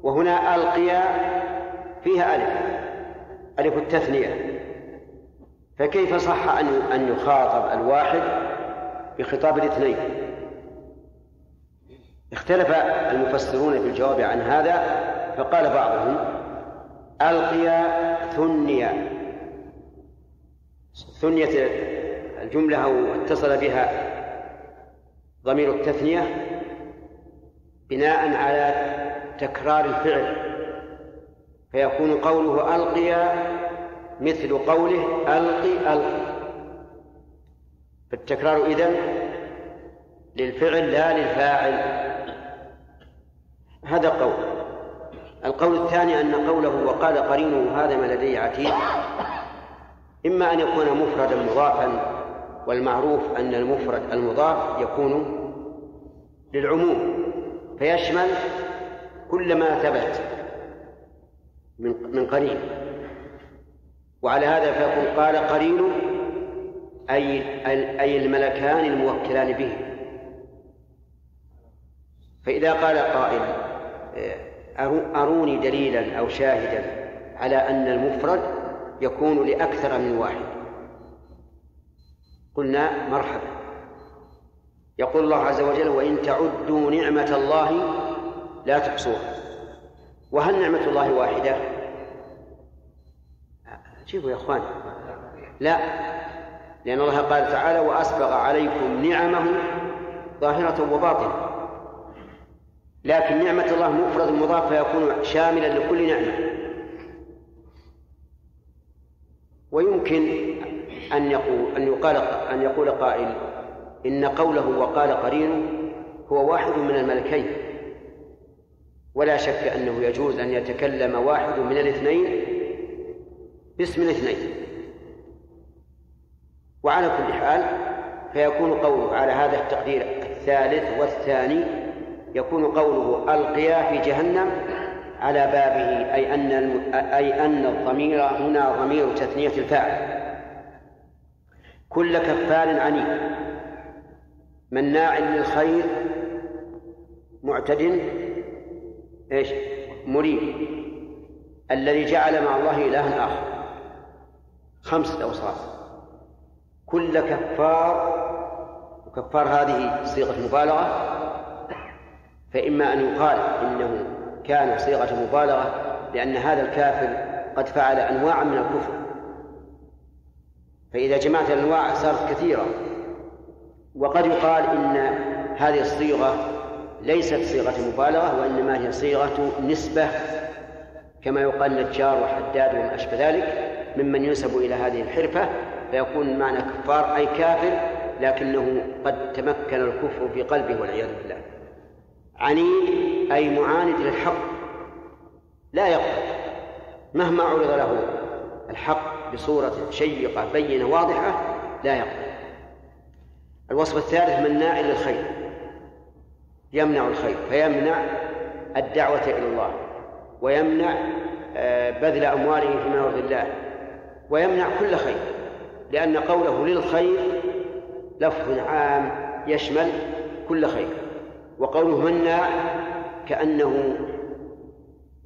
Speaker 1: وهنا ألقيا فيها ألف ألف التثنية فكيف صح أن أن يخاطب الواحد بخطاب الاثنين اختلف المفسرون في الجواب عن هذا فقال بعضهم ألقي ثني ثنية الجملة أو اتصل بها ضمير التثنية بناء على تكرار الفعل فيكون قوله ألقي مثل قوله ألقي ألقي فالتكرار إذن للفعل لا للفاعل هذا قول القول الثاني أن قوله وقال قرينه هذا ما لدي عتيد إما أن يكون مفردا مضافا والمعروف أن المفرد المضاف يكون للعموم فيشمل كل ما ثبت من من قرين وعلى هذا فيقول قال قرينه أي أي الملكان الموكلان به فإذا قال قائل أروني دليلا أو شاهدا على أن المفرد يكون لأكثر من واحد قلنا مرحبا يقول الله عز وجل وإن تعدوا نعمة الله لا تحصوها وهل نعمة الله واحدة؟ جيبوا يا اخوان لا لأن الله قال تعالى وأسبغ عليكم نعمه ظاهرة وباطنة لكن نعمة الله مفرد مضاف فيكون شاملا لكل نعمة ويمكن أن يقول أن يقال أن يقول قائل إن قوله وقال قرينه هو واحد من الملكين ولا شك أنه يجوز أن يتكلم واحد من الاثنين باسم الاثنين وعلى كل حال فيكون قوله على هذا التقدير الثالث والثاني يكون قوله ألقيا في جهنم على بابه أي أن الم... أي أن الضمير هنا ضمير تثنية الفاعل كل كفار عنيد مناع للخير معتد ايش مريب الذي جعل مع الله إلها آخر خمسة أوصاف كل كفار وكفار هذه صيغة مبالغة فإما أن يقال إنه كان صيغة مبالغة لأن هذا الكافر قد فعل أنواعا من الكفر فإذا جمعت الأنواع صارت كثيرة وقد يقال إن هذه الصيغة ليست صيغة مبالغة وإنما هي صيغة نسبة كما يقال نجار وحداد وما أشبه ذلك ممن ينسب إلى هذه الحرفة فيكون معنى كفار أي كافر لكنه قد تمكن الكفر في قلبه والعياذ بالله عنيد أي معاند للحق لا يقبل مهما عرض له الحق بصورة شيقة بينة واضحة لا يقبل الوصف الثالث مناع للخير يمنع الخير فيمنع الدعوة إلى الله ويمنع آه، بذل أمواله فيما يرضي الله ويمنع كل خير لأن قوله للخير لفظ عام يشمل كل خير وقوله منا كأنه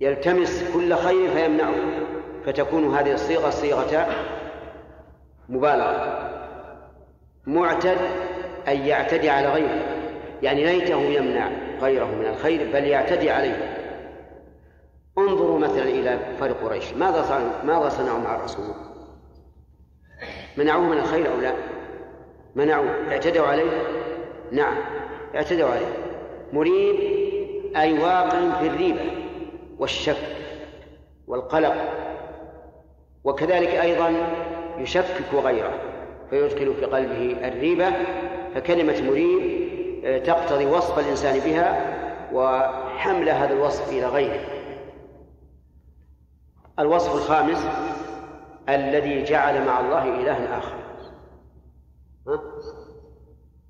Speaker 1: يلتمس كل خير فيمنعه فتكون هذه الصيغة صيغة مبالغة معتد أن يعتدي على غيره يعني ليته يمنع غيره من الخير بل يعتدي عليه انظروا مثلا إلى فرق قريش ماذا صنع ماذا صنعوا مع الرسول؟ منعوه من الخير أو لا؟ منعوه اعتدوا عليه؟ نعم اعتدوا عليه مريب أي واقع في الريبة والشك والقلق وكذلك أيضا يشكك غيره فيدخل في قلبه الريبة فكلمة مريب آه، تقتضي وصف الإنسان بها وحمل هذا الوصف إلى غيره الوصف الخامس الذي جعل مع الله إلها آخر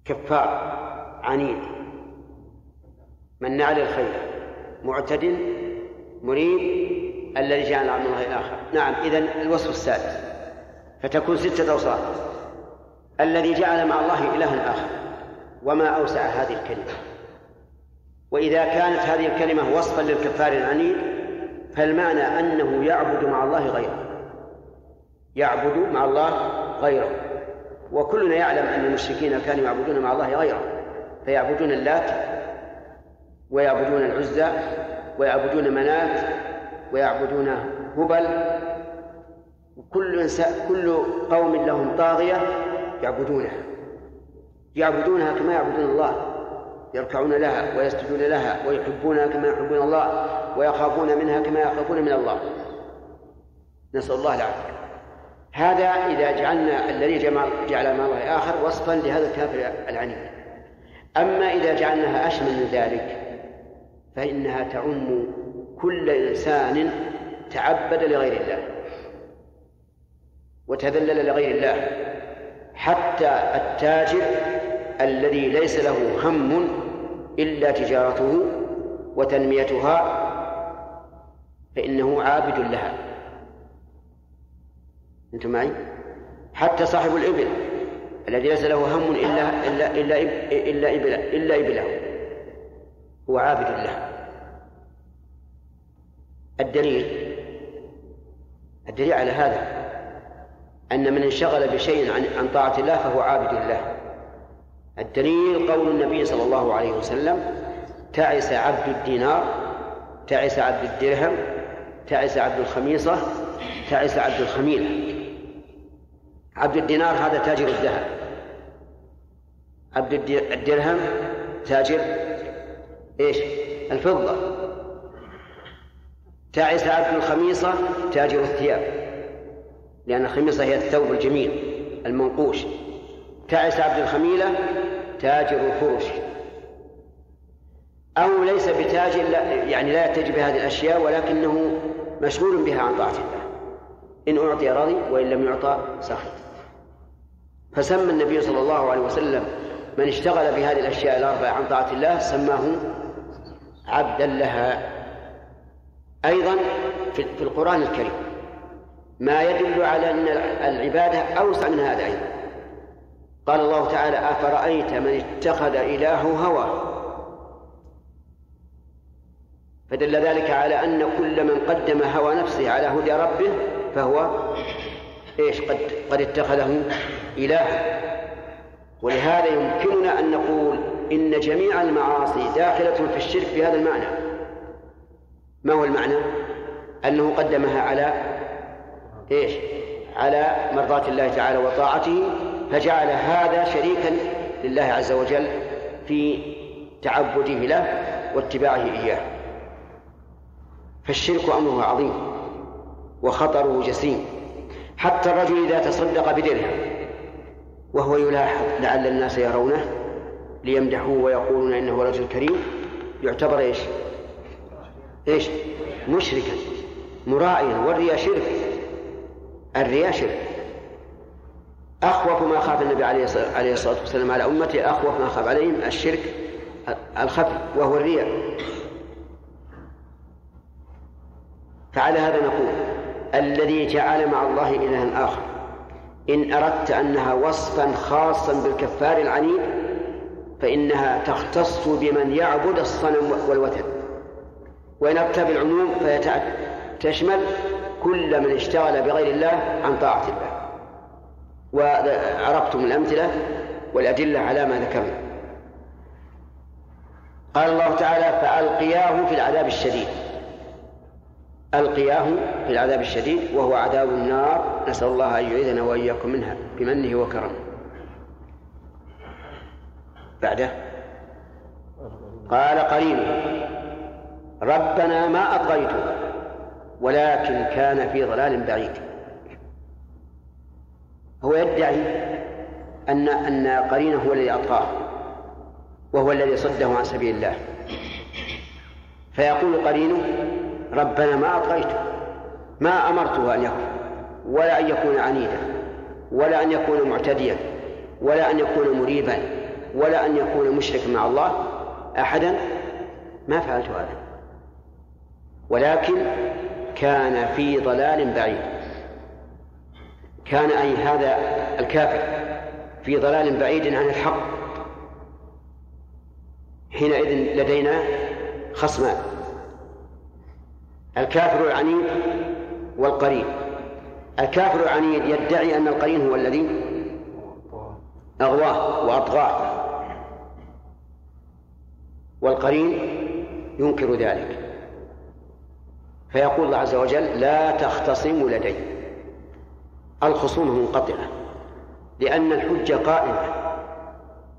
Speaker 1: كفار عنيد مناع للخير معتد مريب الذي جاء عن الله الآخر نعم إذا الوصف السادس فتكون ستة أوصاف الذي جعل مع الله إلها آخر وما أوسع هذه الكلمة وإذا كانت هذه الكلمة وصفا للكفار العنيد فالمعنى أنه يعبد مع الله غيره يعبد مع الله غيره وكلنا يعلم أن المشركين كانوا يعبدون مع الله غيره فيعبدون اللات ويعبدون العزى ويعبدون منات ويعبدون هبل وكل كل قوم لهم طاغية يعبدونها يعبدونها كما يعبدون الله يركعون لها ويسجدون لها ويحبونها كما يحبون الله ويخافون منها كما يخافون من الله نسأل الله العافية هذا إذا جعلنا الذي جعل ما الله آخر وصفا لهذا الكافر العنيد أما إذا جعلناها أشمل من ذلك فإنها تعم كل إنسان تعبد لغير الله وتذلل لغير الله حتى التاجر الذي ليس له هم إلا تجارته وتنميتها فإنه عابد لها أنتم معي؟ حتى صاحب الإبل الذي ليس له هم إلا إلا إلا إبل إلا إبله إلا إبله هو عابد له الدليل الدليل على هذا أن من انشغل بشيء عن طاعة الله فهو عابد الله الدليل قول النبي صلى الله عليه وسلم تعس عبد الدينار تعس عبد الدرهم تعس عبد الخميصة تعس عبد الخميلة عبد الدينار هذا تاجر الذهب عبد الدرهم تاجر إيش الفضة تعس عبد الخميصة تاجر الثياب لأن الخميصة هي الثوب الجميل المنقوش تعس عبد الخميلة تاجر الفرش أو ليس بتاجر لا يعني لا يتجه بهذه الأشياء ولكنه مشغول بها عن طاعة الله إن أعطي رضي وإن لم يعطى سخط فسمى النبي صلى الله عليه وسلم من اشتغل بهذه الأشياء الأربعة عن طاعة الله سماه عبدا لها أيضا في القرآن الكريم ما يدل على أن العبادة أوسع من هذا أيضا قال الله تعالى أفرأيت من اتخذ إلهه هوى فدل ذلك على أن كل من قدم هوى نفسه على هدى ربه فهو ايش قد قد اتخذه إلها ولهذا يمكننا أن نقول إن جميع المعاصي داخلة في الشرك بهذا المعنى ما هو المعنى؟ أنه قدمها على إيش؟ على مرضاة الله تعالى وطاعته فجعل هذا شريكا لله عز وجل في تعبده له واتباعه إياه فالشرك أمره عظيم وخطره جسيم حتى الرجل إذا تصدق بدرهم وهو يلاحظ لعل الناس يرونه ليمدحوه ويقولون انه رجل كريم يعتبر ايش؟ ايش؟ مشركا مراعيا والرياء شرك الرياء شرك اخوف ما خاف النبي عليه الصلاه والسلام على امته اخوف ما خاف عليهم الشرك الخفي وهو الرياء فعلى هذا نقول الذي جعل مع الله إلها آخر إن أردت أنها وصفا خاصا بالكفار العنيد فإنها تختص بمن يعبد الصنم والوثن وإن أتى بالعموم فتشمل كل من اشتغل بغير الله عن طاعة الله وعرفتم الأمثلة والأدلة على ما ذكرنا قال الله تعالى فألقياه في العذاب الشديد ألقياه في العذاب الشديد وهو عذاب النار نسأل الله أن يعيذنا وإياكم منها بمنه وكرمه بعده قال قرينه ربنا ما أطغيته ولكن كان في ضلال بعيد هو يدعي أن أن قرينه هو الذي أطغاه وهو الذي صده عن سبيل الله فيقول قرينه ربنا ما أطغيته ما أمرته أن يكون ولا أن يكون عنيدا ولا أن يكون معتديا ولا أن يكون مريبا ولا أن يكون مشركا مع الله أحدا ما فعلت هذا ولكن كان في ضلال بعيد كان أي هذا الكافر في ضلال بعيد عن الحق حينئذ لدينا خصمان الكافر العنيد والقرين الكافر العنيد يدعي أن القرين هو الذي أغواه وأطغاه والقرين ينكر ذلك فيقول الله عز وجل لا تختصموا لدي الخصومة منقطعة لأن الحجة قائمة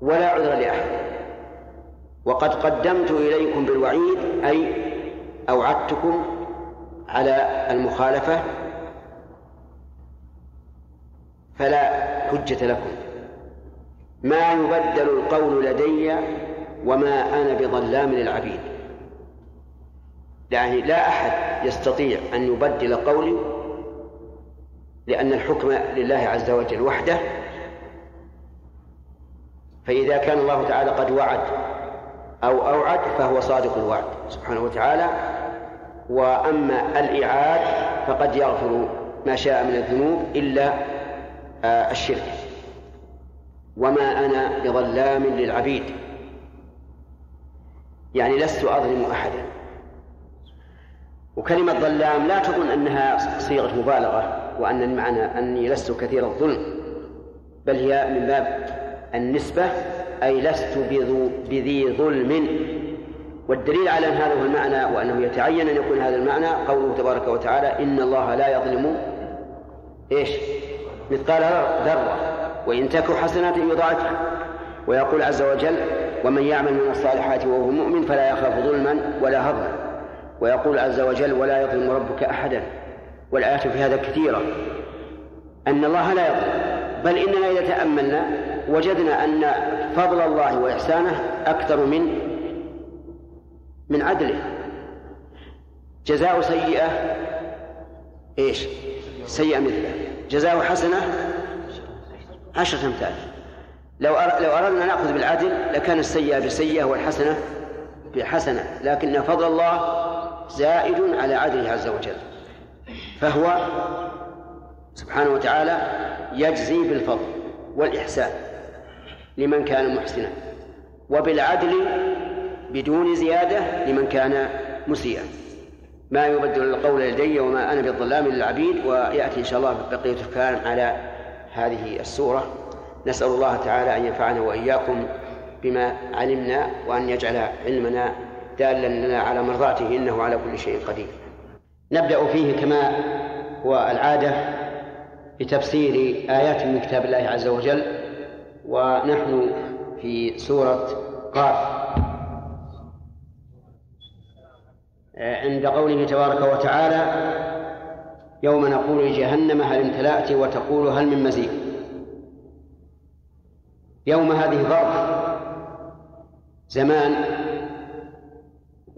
Speaker 1: ولا عذر لأحد وقد قدمت إليكم بالوعيد أي أوعدتكم على المخالفة فلا حجة لكم ما يبدل القول لدي وما أنا بظلام للعبيد يعني لا أحد يستطيع أن يبدل قولي لأن الحكم لله عز وجل وحده فإذا كان الله تعالى قد وعد أو أوعد فهو صادق الوعد سبحانه وتعالى وأما الإعاد فقد يغفر ما شاء من الذنوب إلا آه، الشرك وما أنا بظلام للعبيد يعني لست أظلم أحدا وكلمة ظلام لا تظن أنها صيغة مبالغة وأن المعنى أني لست كثير الظلم بل هي من باب النسبة أي لست بذو بذي ظلم والدليل على أن هذا هو المعنى وأنه يتعين أن يكون هذا المعنى قوله تبارك وتعالى إن الله لا يظلم إيش مثقال ذرة وإن تك حسنة يضاعفها ويقول عز وجل ومن يعمل من الصالحات وهو مؤمن فلا يخاف ظلما ولا هضما ويقول عز وجل ولا يظلم ربك أحدا والآيات في هذا كثيرة أن الله لا يظلم بل إننا إذا تأملنا وجدنا أن فضل الله وإحسانه أكثر من من عدله جزاء سيئة إيش سيئة مثله جزاء حسنة عشرة أمثال لو لو أردنا نأخذ بالعدل لكان السيئة بسيئة والحسنة بحسنة لكن فضل الله زائد على عدله عز وجل فهو سبحانه وتعالى يجزي بالفضل والإحسان لمن كان محسنا وبالعدل بدون زيادة لمن كان مسيئا ما يبدل القول لدي وما أنا بالظلام للعبيد ويأتي إن شاء الله بقية الكلام على هذه السورة نسأل الله تعالى أن ينفعنا وإياكم بما علمنا وأن يجعل علمنا دالا لنا على مرضاته إنه على كل شيء قدير نبدأ فيه كما هو العادة بتفسير آيات من كتاب الله عز وجل ونحن في سورة قاف عند قوله تبارك وتعالى يوم نقول لجهنم هل امتلأت وتقول هل من مزيد يوم هذه ظرف زمان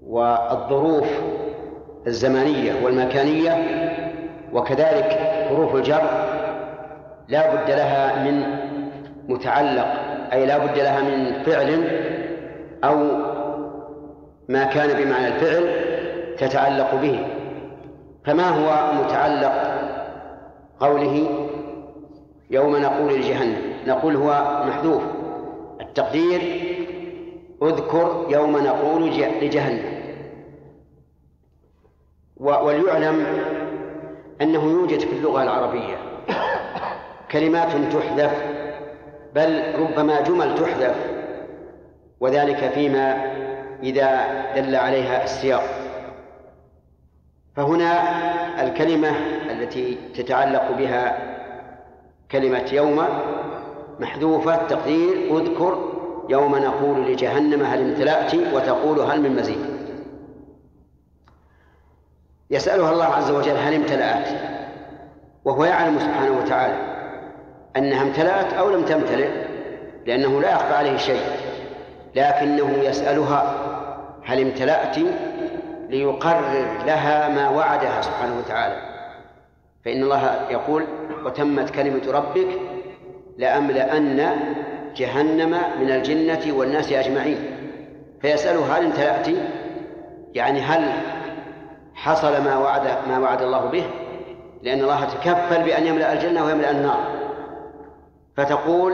Speaker 1: والظروف الزمانية والمكانية وكذلك حروف الجر لا بد لها من متعلق أي لا بد لها من فعل أو ما كان بمعنى الفعل تتعلق به فما هو متعلق قوله يوم نقول لجهنم نقول هو محذوف التقدير اذكر يوم نقول لجهنم وليعلم أنه يوجد في اللغة العربية كلمات تحذف بل ربما جمل تحذف وذلك فيما إذا دل عليها السياق فهنا الكلمة التي تتعلق بها كلمة يوم محذوفة تقدير اذكر يوم نقول لجهنم هل امتلأت وتقول هل من مزيد يسألها الله عز وجل هل امتلأت وهو يعلم سبحانه وتعالى أنها امتلأت أو لم تمتلئ لأنه لا يخفى عليه شيء لكنه يسألها هل امتلأت ليقرر لها ما وعدها سبحانه وتعالى فإن الله يقول وتمت كلمة ربك لأملأن جهنم من الجنة والناس أجمعين فيسأله هل امتلأت يعني هل حصل ما وعد ما وعد الله به لأن الله تكفل بأن يملأ الجنة ويملأ النار فتقول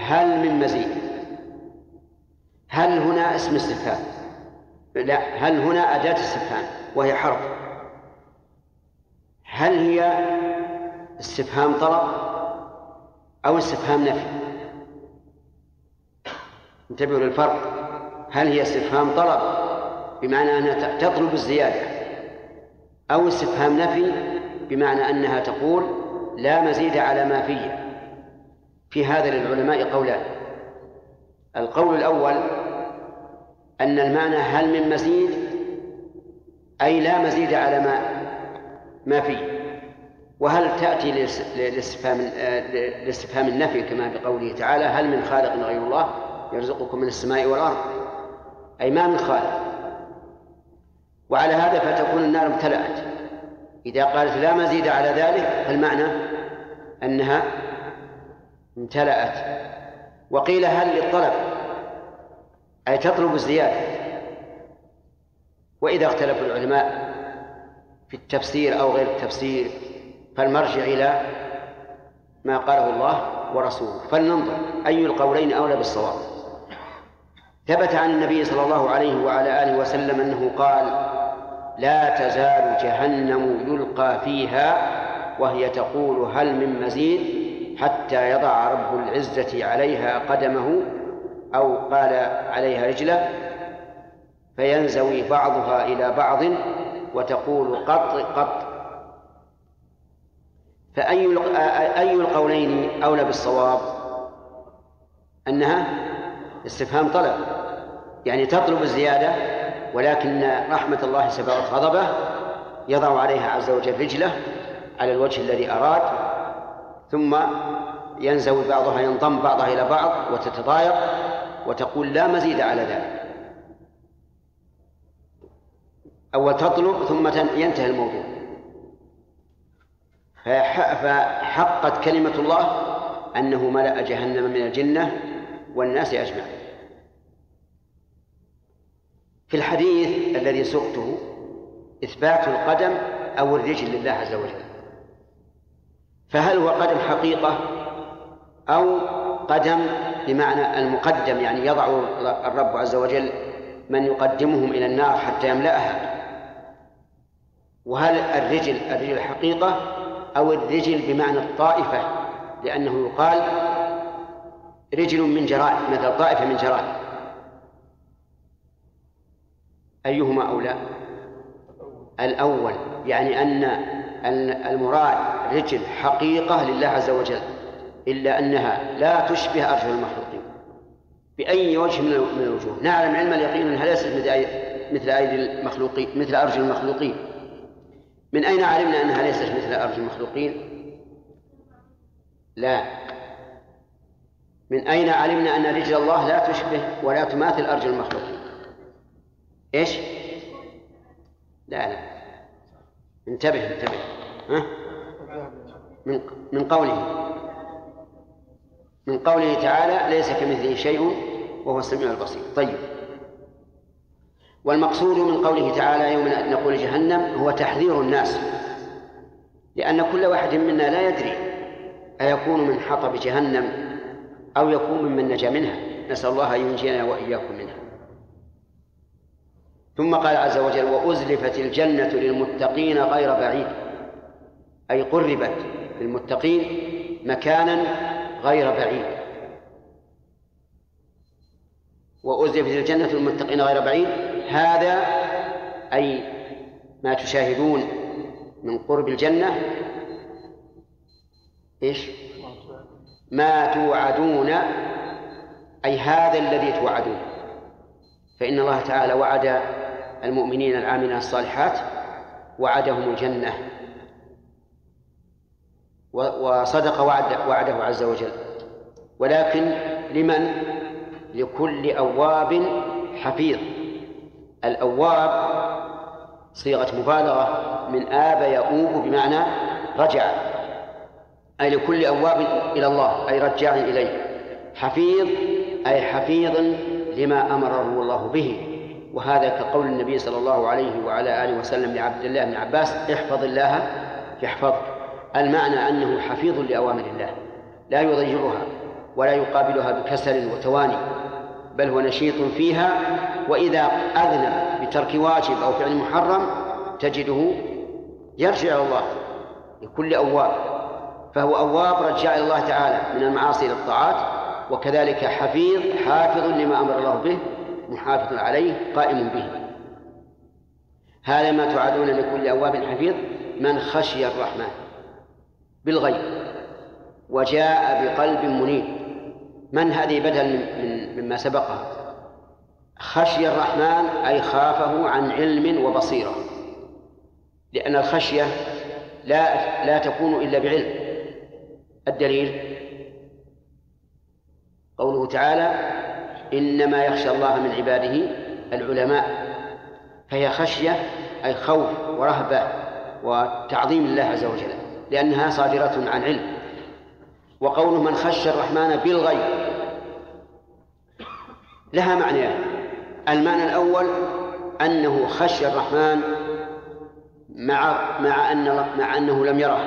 Speaker 1: هل من مزيد هل هنا اسم استفهام لا هل هنا أداة استفهام وهي حرف هل هي استفهام طلب أو استفهام نفي انتبهوا للفرق هل هي استفهام طلب بمعنى أنها تطلب الزيادة أو استفهام نفي بمعنى أنها تقول لا مزيد على ما فيه في هذا للعلماء قولان القول الأول أن المعنى هل من مزيد أي لا مزيد على ما ما فيه وهل تأتي لاستفهام آه، لاستفهام النفي كما بقوله تعالى هل من خالق غير الله يرزقكم من السماء والأرض أي ما من خالق وعلى هذا فتكون النار امتلأت إذا قالت لا مزيد على ذلك فالمعنى أنها امتلأت وقيل هل للطلب أي تطلب الزيادة وإذا اختلف العلماء في التفسير أو غير التفسير فالمرجع إلى ما قاله الله ورسوله فلننظر أي القولين أولى بالصواب ثبت عن النبي صلى الله عليه وعلى آله وسلم أنه قال لا تزال جهنم يلقى فيها وهي تقول هل من مزيد حتى يضع رب العزة عليها قدمه أو قال عليها رجله فينزوي بعضها إلى بعض وتقول قط قط فأي أي القولين أولى بالصواب أنها استفهام طلب يعني تطلب الزيادة ولكن رحمة الله سبقت غضبه يضع عليها عز وجل رجله على الوجه الذي أراد ثم ينزوي بعضها ينضم بعضها إلى بعض وتتضايق وتقول لا مزيد على ذلك أول تطلب ثم ينتهي الموضوع فحقت كلمة الله أنه ملأ جهنم من الجنة والناس أجمع في الحديث الذي سقته إثبات القدم أو الرجل لله عز وجل فهل هو قدم حقيقة أو قدم بمعنى المقدم يعني يضع الرب عز وجل من يقدمهم إلى النار حتى يملأها وهل الرجل الرجل الحقيقة أو الرجل بمعنى الطائفة لأنه يقال رجل من جرائد مثل طائفة من جرائد أيهما أولى الأول يعني أن المراد رجل حقيقة لله عز وجل إلا أنها لا تشبه أرجل المخلوقين بأي وجه من الوجوه نعلم علم اليقين أنها ليست مثل أيدي المخلوقين مثل أرجل المخلوقين من أين علمنا أنها ليست مثل أرجل المخلوقين لا من أين علمنا أن رجل الله لا تشبه ولا تماثل أرجل المخلوقين إيش لا لا انتبه انتبه ها؟ من من قوله من قوله تعالى ليس كمثله شيء وهو السميع البصير طيب والمقصود من قوله تعالى يوم أن نقول جهنم هو تحذير الناس لأن كل واحد منا لا يدري أيكون من حطب جهنم أو يكون ممن نجا منها نسأل الله أن ينجينا وإياكم منها ثم قال عز وجل وأزلفت الجنة للمتقين غير بعيد أي قربت للمتقين مكانا غير بعيد وأزلفت الجنة للمتقين غير بعيد هذا أي ما تشاهدون من قرب الجنة إيش ما توعدون أي هذا الذي توعدون فإن الله تعالى وعد المؤمنين العاملين الصالحات وعدهم الجنة وصدق وعد وعده عز وجل ولكن لمن لكل أواب حفيظ الأواب صيغة مبالغة من آب يؤوب بمعنى رجع أي لكل أواب إلى الله أي رجاع إليه حفيظ أي حفيظ لما أمره الله به وهذا كقول النبي صلى الله عليه وعلى آله وسلم لعبد الله بن عباس احفظ الله يحفظك المعنى أنه حفيظ لأوامر الله لا يضيعها ولا يقابلها بكسل وتواني بل هو نشيط فيها وإذا أذنب بترك واجب أو فعل محرم تجده يرجع إلى الله لكل أواب فهو أواب رجع إلى الله تعالى من المعاصي إلى الطاعات وكذلك حفيظ حافظ لما أمر الله به محافظ عليه قائم به هذا ما تعادون لكل أواب حفيظ من خشي الرحمن بالغيب وجاء بقلب منيب من هذه بدل مما سبقها خشي الرحمن أي خافه عن علم وبصيرة لأن الخشية لا لا تكون إلا بعلم الدليل قوله تعالى إنما يخشى الله من عباده العلماء فهي خشية أي خوف ورهبة وتعظيم الله عز وجل لأنها صادرة عن علم وقوله من خشى الرحمن بالغيب لها معنيان المعنى الأول أنه خشي الرحمن مع مع أن مع أنه لم يره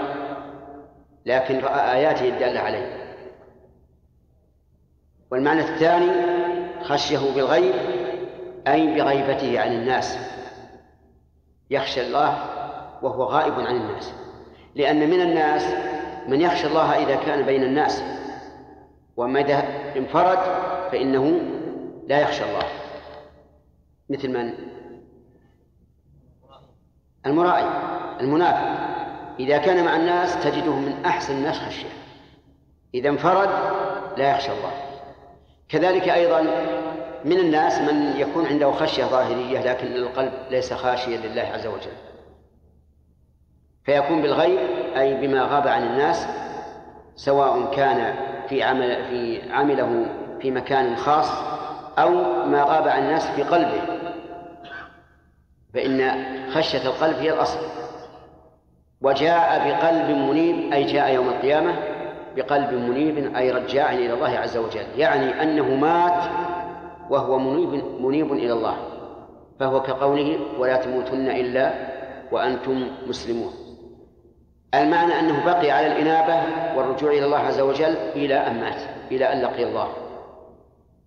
Speaker 1: لكن رأى آياته الدالة عليه والمعنى الثاني خشيه بالغيب أي بغيبته عن الناس يخشى الله وهو غائب عن الناس لأن من الناس من يخشى الله إذا كان بين الناس وما إذا انفرد فإنه لا يخشى الله مثل من؟ المراعي المنافق إذا كان مع الناس تجده من أحسن الناس خشية إذا انفرد لا يخشى الله كذلك أيضا من الناس من يكون عنده خشية ظاهرية لكن القلب ليس خاشيا لله عز وجل فيكون بالغيب أي بما غاب عن الناس سواء كان في عمل في عمله في مكان خاص أو ما غاب عن الناس في قلبه فإن خشية القلب هي الأصل وجاء بقلب منيب أي جاء يوم القيامة بقلب منيب أي رجاع إلى الله عز وجل يعني أنه مات وهو منيب منيب إلى الله فهو كقوله ولا تموتن إلا وأنتم مسلمون المعنى أنه بقي على الإنابة والرجوع إلى الله عز وجل إلى أن مات إلى أن لقي الله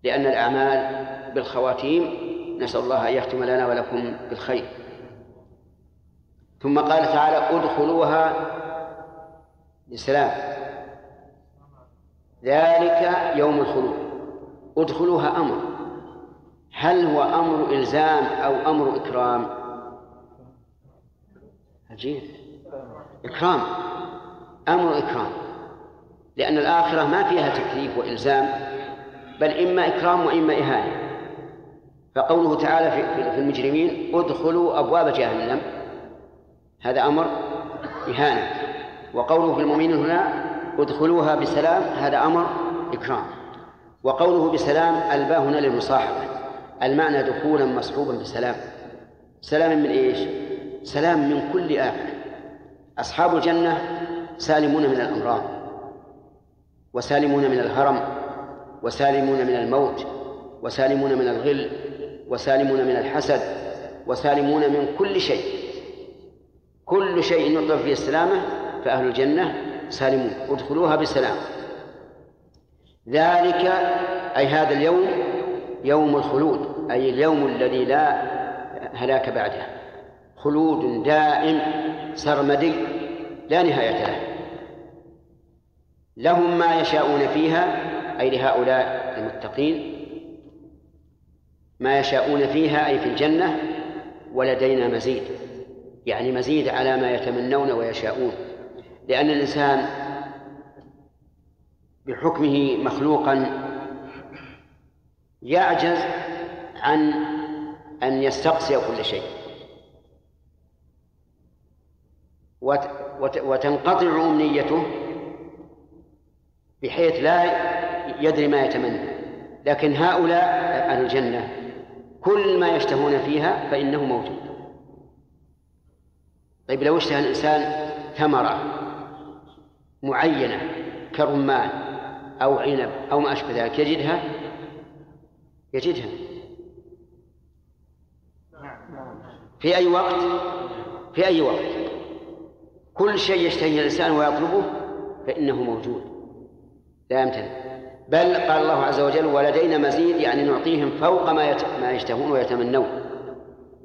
Speaker 1: لأن الأعمال بالخواتيم نسأل الله أن يختم لنا ولكم بالخير ثم قال تعالى ادخلوها بسلام ذلك يوم الخلود ادخلوها أمر هل هو أمر إلزام أو أمر إكرام عجيب إكرام أمر إكرام لأن الآخرة ما فيها تكليف وإلزام بل إما إكرام وإما إهانة فقوله تعالى في المجرمين ادخلوا أبواب جهنم هذا أمر إهانة وقوله في المؤمنين هنا ادخلوها بسلام هذا أمر إكرام وقوله بسلام الباء هنا للمصاحبة المعنى دخولا مصحوبا بسلام سلام من إيش؟ سلام من كل آفة أصحاب الجنة سالمون من الأمراض وسالمون من الهرم وسالمون من الموت وسالمون من الغل وسالمون من الحسد وسالمون من كل شيء كل شيء يطلب فيه السلامة فأهل الجنة سالمون ادخلوها بسلام ذلك أي هذا اليوم يوم الخلود أي اليوم الذي لا هلاك بعده خلود دائم سرمدي لا نهاية له لهم ما يشاءون فيها أي لهؤلاء المتقين ما يشاءون فيها أي في الجنة ولدينا مزيد يعني مزيد على ما يتمنون ويشاءون لأن الإنسان بحكمه مخلوقا يعجز عن أن يستقصي كل شيء وتنقطع أمنيته بحيث لا يدري ما يتمنى لكن هؤلاء أهل الجنة كل ما يشتهون فيها فإنه موجود طيب لو اشتهى الإنسان ثمرة معينة كرمان أو عنب أو ما أشبه ذلك يجدها يجدها في أي وقت في أي وقت كل شيء يشتهيه الإنسان ويطلبه فإنه موجود لا يمتلك بل قال الله عز وجل ولدينا مزيد يعني نعطيهم فوق ما ما يشتهون ويتمنون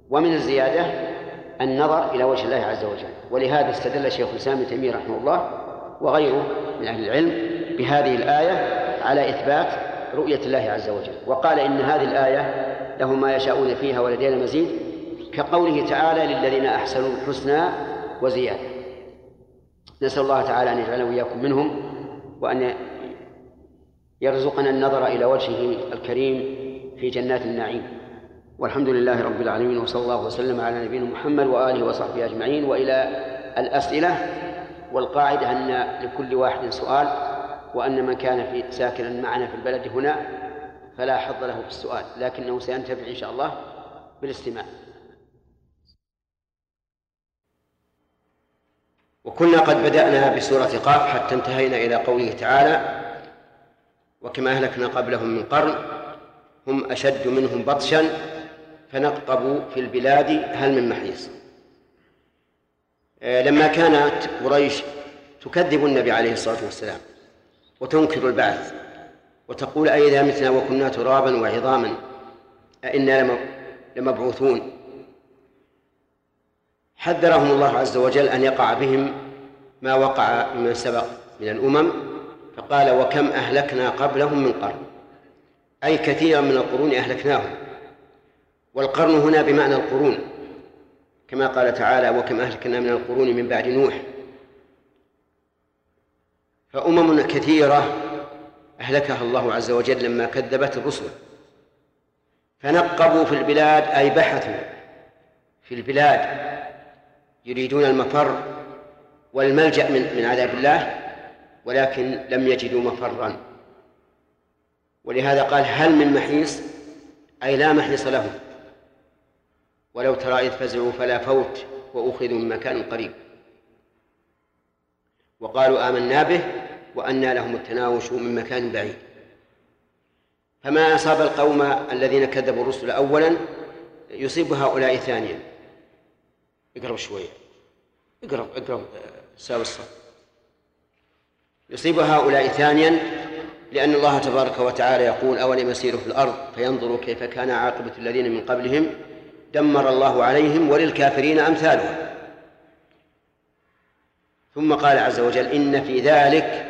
Speaker 1: ومن الزياده النظر الى وجه الله عز وجل ولهذا استدل شيخ الاسلام ابن تيميه رحمه الله وغيره من اهل العلم بهذه الايه على اثبات رؤيه الله عز وجل وقال ان هذه الايه لهم ما يشاءون فيها ولدينا مزيد كقوله تعالى للذين احسنوا الحسنى وزياده نسال الله تعالى ان يجعلنا واياكم منهم وان يرزقنا النظر إلى وجهه الكريم في جنات النعيم والحمد لله رب العالمين وصلى الله وسلم على نبينا محمد وآله وصحبه أجمعين وإلى الأسئلة والقاعدة أن لكل واحد سؤال وأن من كان في ساكنا معنا في البلد هنا فلا حظ له في السؤال لكنه سينتفع إن شاء الله بالاستماع وكنا قد بدأنا بسورة قاف حتى انتهينا إلى قوله تعالى وكما أهلكنا قبلهم من قرن هم أشد منهم بطشا فنقبوا في البلاد هل من محيص آه، لما كانت قريش تكذب النبي عليه الصلاة والسلام وتنكر البعث وتقول أئذا متنا وكنا ترابا وعظاما أئنا لمبعوثون حذرهم الله عز وجل أن يقع بهم ما وقع من سبق من الأمم فقال وكم أهلكنا قبلهم من قرن أي كثيرا من القرون أهلكناهم والقرن هنا بمعنى القرون كما قال تعالى وكم أهلكنا من القرون من بعد نوح فأمم كثيرة أهلكها الله عز وجل لما كذبت الرسل فنقبوا في البلاد أي بحثوا في البلاد يريدون المفر والملجأ من من عذاب الله ولكن لم يجدوا مفرا ولهذا قال هل من محيص أي لا محيص لهم ولو ترى إذ فزعوا فلا فوت وأخذوا من مكان قريب وقالوا آمنا به وأنى لهم التناوش من مكان بعيد فما أصاب القوم الذين كذبوا الرسل أولا يصيب هؤلاء ثانيا اقرب شوية اقرب اقرب آه، ساوي الصف يصيب هؤلاء ثانيا لأن الله تبارك وتعالى يقول أولم يسيروا في الأرض فينظروا كيف كان عاقبة الذين من قبلهم دمر الله عليهم وللكافرين أمثالهم ثم قال عز وجل إن في ذلك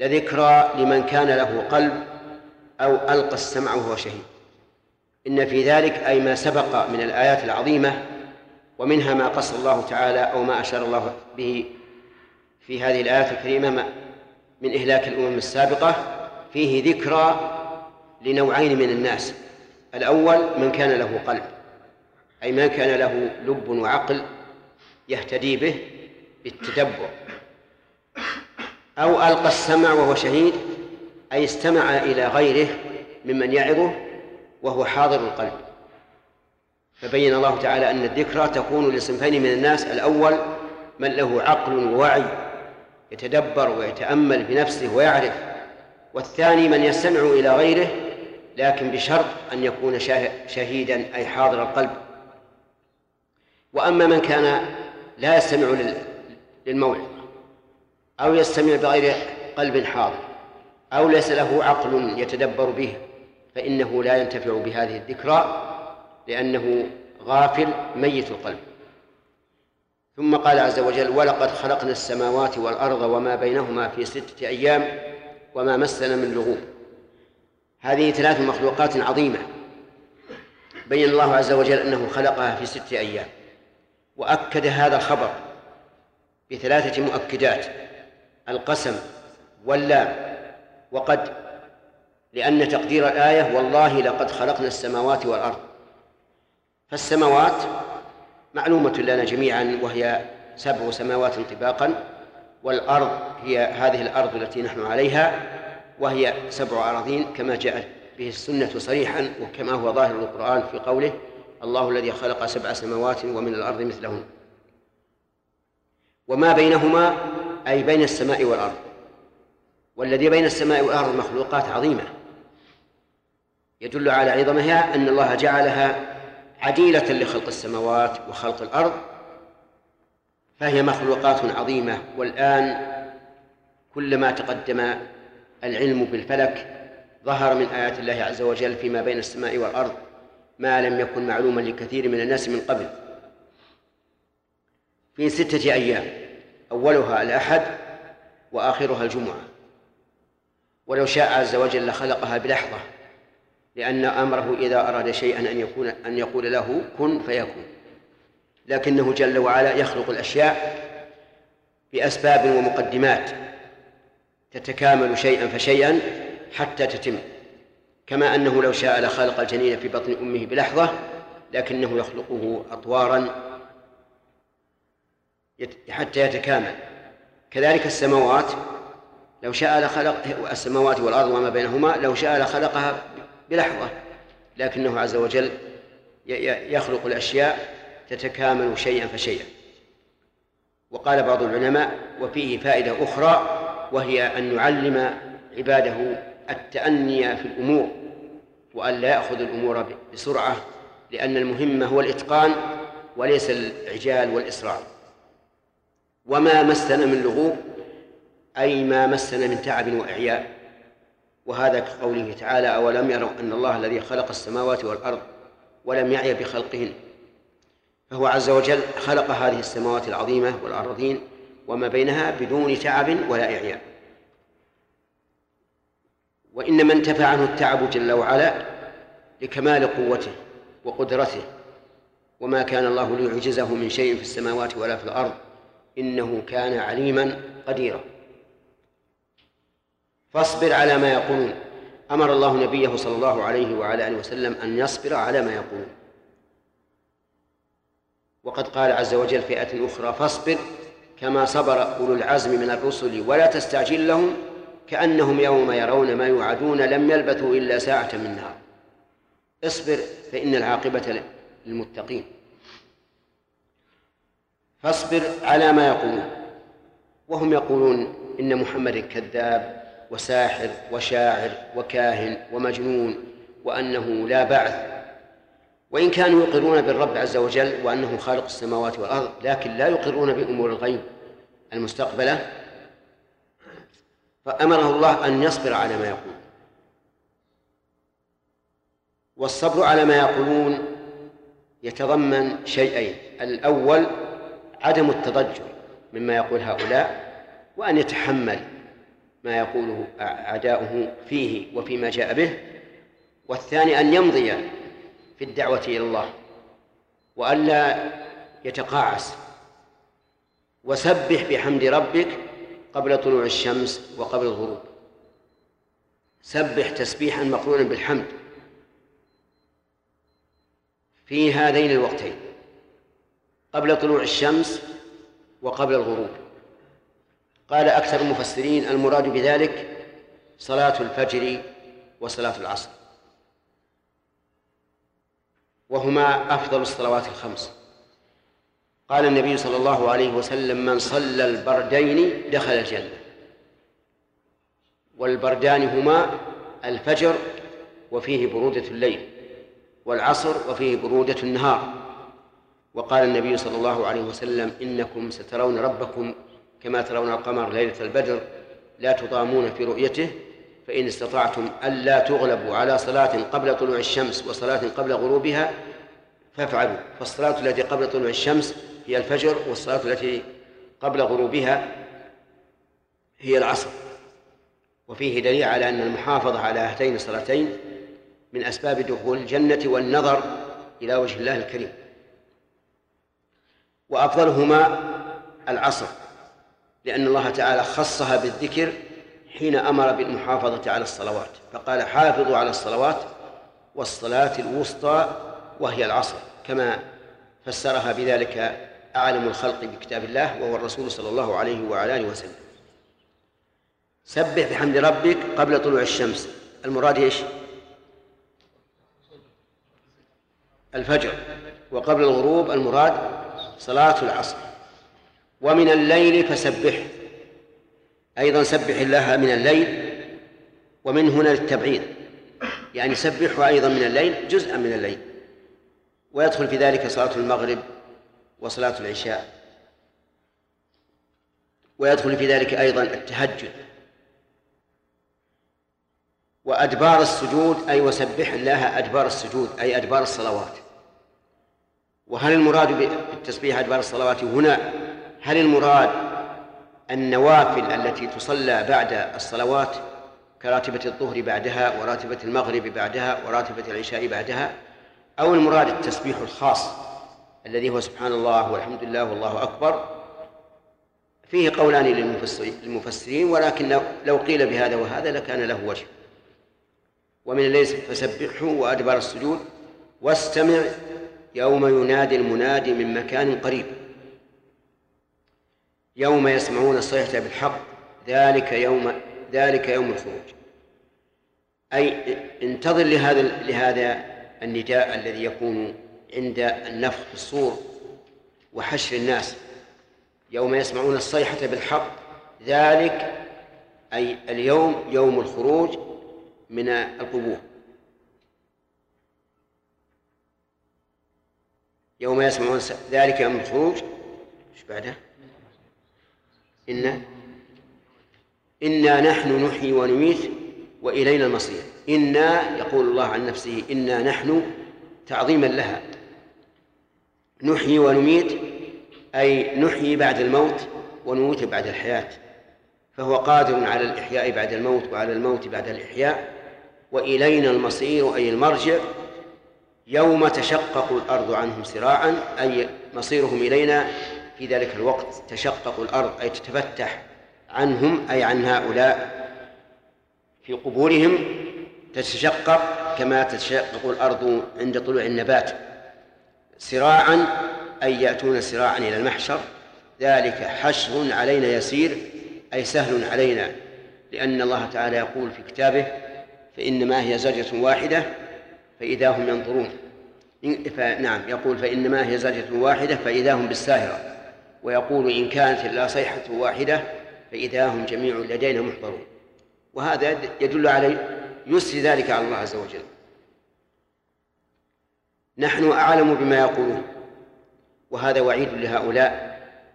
Speaker 1: لذكرى لمن كان له قلب أو ألقى السمع وهو شهيد إن في ذلك أي ما سبق من الآيات العظيمة ومنها ما قص الله تعالى أو ما أشار الله به في هذه الآية الكريمة من إهلاك الأمم السابقة فيه ذكرى لنوعين من الناس الأول من كان له قلب أي من كان له لب وعقل يهتدي به بالتدبر أو ألقى السمع وهو شهيد أي استمع إلى غيره ممن يعظه وهو حاضر القلب فبين الله تعالى أن الذكرى تكون لصنفين من الناس الأول من له عقل ووعي يتدبر ويتأمل بنفسه ويعرف والثاني من يستمع إلى غيره لكن بشرط أن يكون شهيدا أي حاضر القلب وأما من كان لا يستمع للموعظة أو يستمع بغير قلب حاضر أو ليس له عقل يتدبر به فإنه لا ينتفع بهذه الذكرى لأنه غافل ميت القلب ثم قال عز وجل ولقد خلقنا السماوات والأرض وما بينهما في ستة أيام وما مسنا من لغوب هذه ثلاث مخلوقات عظيمة بين الله عز وجل أنه خلقها في ستة أيام وأكد هذا الخبر بثلاثة مؤكدات القسم واللام وقد لأن تقدير الآية والله لقد خلقنا السماوات والأرض فالسماوات معلومة لنا جميعا وهي سبع سماوات طباقا والأرض هي هذه الأرض التي نحن عليها وهي سبع أراضين كما جاءت به السنة صريحا وكما هو ظاهر القرآن في قوله الله الذي خلق سبع سماوات ومن الأرض مثلهن وما بينهما أي بين السماء والأرض والذي بين السماء والأرض مخلوقات عظيمة يدل على عظمها أن الله جعلها عديلة لخلق السماوات وخلق الأرض فهي مخلوقات عظيمة والآن كلما تقدم العلم بالفلك ظهر من آيات الله عز وجل فيما بين السماء والأرض ما لم يكن معلوما لكثير من الناس من قبل في ستة أيام أولها الأحد وآخرها الجمعة ولو شاء عز وجل لخلقها بلحظة لأن أمره إذا أراد شيئا أن يكون أن يقول له كن فيكون لكنه جل وعلا يخلق الأشياء بأسباب ومقدمات تتكامل شيئا فشيئا حتى تتم كما أنه لو شاء لخلق الجنين في بطن أمه بلحظة لكنه يخلقه أطوارا حتى يتكامل كذلك السماوات لو شاء لخلق السماوات والأرض وما بينهما لو شاء لخلقها بلحظة لكنه عز وجل يخلق الأشياء تتكامل شيئا فشيئا وقال بعض العلماء وفيه فائدة أخرى وهي أن نعلم عباده التأني في الأمور وأن لا يأخذ الأمور بسرعة لأن المهم هو الإتقان وليس العجال والإسراع وما مسنا من لغوب أي ما مسنا من تعب وإعياء وهذا كقوله تعالى أولم يروا أن الله الذي خلق السماوات والأرض ولم يعي بخلقهن فهو عز وجل خلق هذه السماوات العظيمة والأرضين وما بينها بدون تعب ولا إعياء وإنما انتفى عنه التعب جل وعلا لكمال قوته وقدرته وما كان الله ليعجزه من شيء في السماوات ولا في الأرض إنه كان عليما قديرا فاصبر على ما يقولون أمر الله نبيه صلى الله عليه وعلى آله وسلم أن يصبر على ما يقولون وقد قال عز وجل في آية أخرى فاصبر كما صبر أولو العزم من الرسل ولا تستعجل لهم كأنهم يوم يرون ما يوعدون لم يلبثوا إلا ساعة من نار اصبر فإن العاقبة للمتقين فاصبر على ما يقولون وهم يقولون إن محمد كذاب وساحر وشاعر وكاهن ومجنون وأنه لا بعث وإن كانوا يقرون بالرب عز وجل وأنه خالق السماوات والأرض لكن لا يقرون بأمور الغيب المستقبلة فأمره الله أن يصبر على ما يقول والصبر على ما يقولون يتضمن شيئين الأول عدم التضجر مما يقول هؤلاء وأن يتحمل ما يقوله أعداؤه فيه وفيما جاء به والثاني أن يمضي في الدعوة إلى الله وألا يتقاعس وسبح بحمد ربك قبل طلوع الشمس وقبل الغروب سبح تسبيحا مقرونا بالحمد في هذين الوقتين قبل طلوع الشمس وقبل الغروب قال أكثر المفسرين المراد بذلك صلاة الفجر وصلاة العصر وهما أفضل الصلوات الخمس قال النبي صلى الله عليه وسلم من صلى البردين دخل الجنة والبردان هما الفجر وفيه برودة الليل والعصر وفيه برودة النهار وقال النبي صلى الله عليه وسلم إنكم سترون ربكم كما ترون القمر ليلة البدر لا تضامون في رؤيته فإن استطعتم ألا تغلبوا على صلاة قبل طلوع الشمس وصلاة قبل غروبها فافعلوا فالصلاة التي قبل طلوع الشمس هي الفجر والصلاة التي قبل غروبها هي العصر وفيه دليل على أن المحافظة على هاتين الصلاتين من أسباب دخول الجنة والنظر إلى وجه الله الكريم وأفضلهما العصر لأن الله تعالى خصها بالذكر حين أمر بالمحافظة على الصلوات فقال حافظوا على الصلوات والصلاة الوسطى وهي العصر كما فسرها بذلك أعلم الخلق بكتاب الله وهو الرسول صلى الله عليه وعلى آله وسلم سبح بحمد ربك قبل طلوع الشمس المراد ايش؟ الفجر وقبل الغروب المراد صلاة العصر ومن الليل فسبحه أيضا سبح الله من الليل ومن هنا للتبعيد يعني سبحه أيضا من الليل جزءا من الليل ويدخل في ذلك صلاة المغرب وصلاة العشاء ويدخل في ذلك أيضا التهجد وأدبار السجود أي وسبح الله أدبار السجود أي أدبار الصلوات وهل المراد بالتسبيح أدبار الصلوات هنا هل المراد النوافل التي تصلى بعد الصلوات كراتبة الظهر بعدها وراتبة المغرب بعدها وراتبة العشاء بعدها أو المراد التسبيح الخاص الذي هو سبحان الله والحمد لله والله أكبر فيه قولان للمفسرين ولكن لو قيل بهذا وهذا لكان له وجه ومن الليل فسبحه وأدبر السجود واستمع يوم ينادي المنادي من مكان قريب يوم يسمعون الصيحة بالحق ذلك يوم ذلك يوم الخروج أي انتظر لهذا لهذا النداء الذي يكون عند النفخ في الصور وحشر الناس يوم يسمعون الصيحة بالحق ذلك أي اليوم يوم الخروج من القبور يوم يسمعون ذلك يوم الخروج ايش بعده؟ إن إنا نحن نحيي ونميت وإلينا المصير إنا يقول الله عن نفسه إنا نحن تعظيما لها نحيي ونميت أي نحيي بعد الموت ونموت بعد الحياة فهو قادر على الإحياء بعد الموت وعلى الموت بعد الإحياء وإلينا المصير أي المرجع يوم تشقق الأرض عنهم سراعا أي مصيرهم إلينا في ذلك الوقت تشقق الأرض أي تتفتح عنهم أي عن هؤلاء في قبورهم تتشقق كما تتشقق الأرض عند طلوع النبات سراعا أي يأتون سراعا إلى المحشر ذلك حشر علينا يسير أي سهل علينا لأن الله تعالى يقول في كتابه فإنما هي زجرة واحدة فإذا هم ينظرون نعم يقول فإنما هي زجرة واحدة فإذا هم بالساهرة ويقول إن كانت إلا صيحة واحدة فإذا هم جميع لدينا محضرون وهذا يدل على يسر ذلك على الله عز وجل نحن أعلم بما يقولون وهذا وعيد لهؤلاء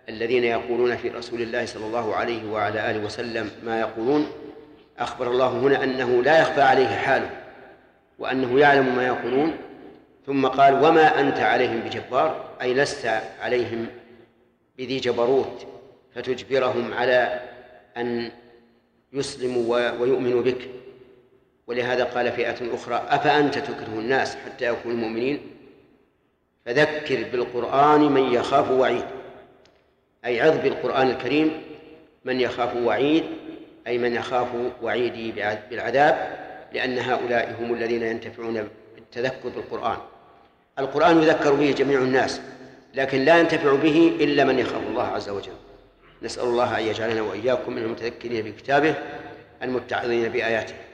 Speaker 1: الذين يقولون في رسول الله صلى الله عليه وعلى آله وسلم ما يقولون أخبر الله هنا أنه لا يخفى عليه حاله وأنه يعلم ما يقولون ثم قال وما أنت عليهم بجبار أي لست عليهم بذي جبروت فتجبرهم على أن يسلموا ويؤمنوا بك ولهذا قال فئة أخرى أفأنت تكره الناس حتى يكونوا مؤمنين فذكر بالقرآن من يخاف وعيد أي عظ بالقرآن الكريم من يخاف وعيد أي من يخاف وعيدي بالعذاب لأن هؤلاء هم الذين ينتفعون بالتذكر بالقرآن القرآن يذكر به جميع الناس لكن لا ينتفع به إلا من يخاف الله عز وجل نسأل الله أن يجعلنا وإياكم من المتذكرين بكتابه المتعظين بآياته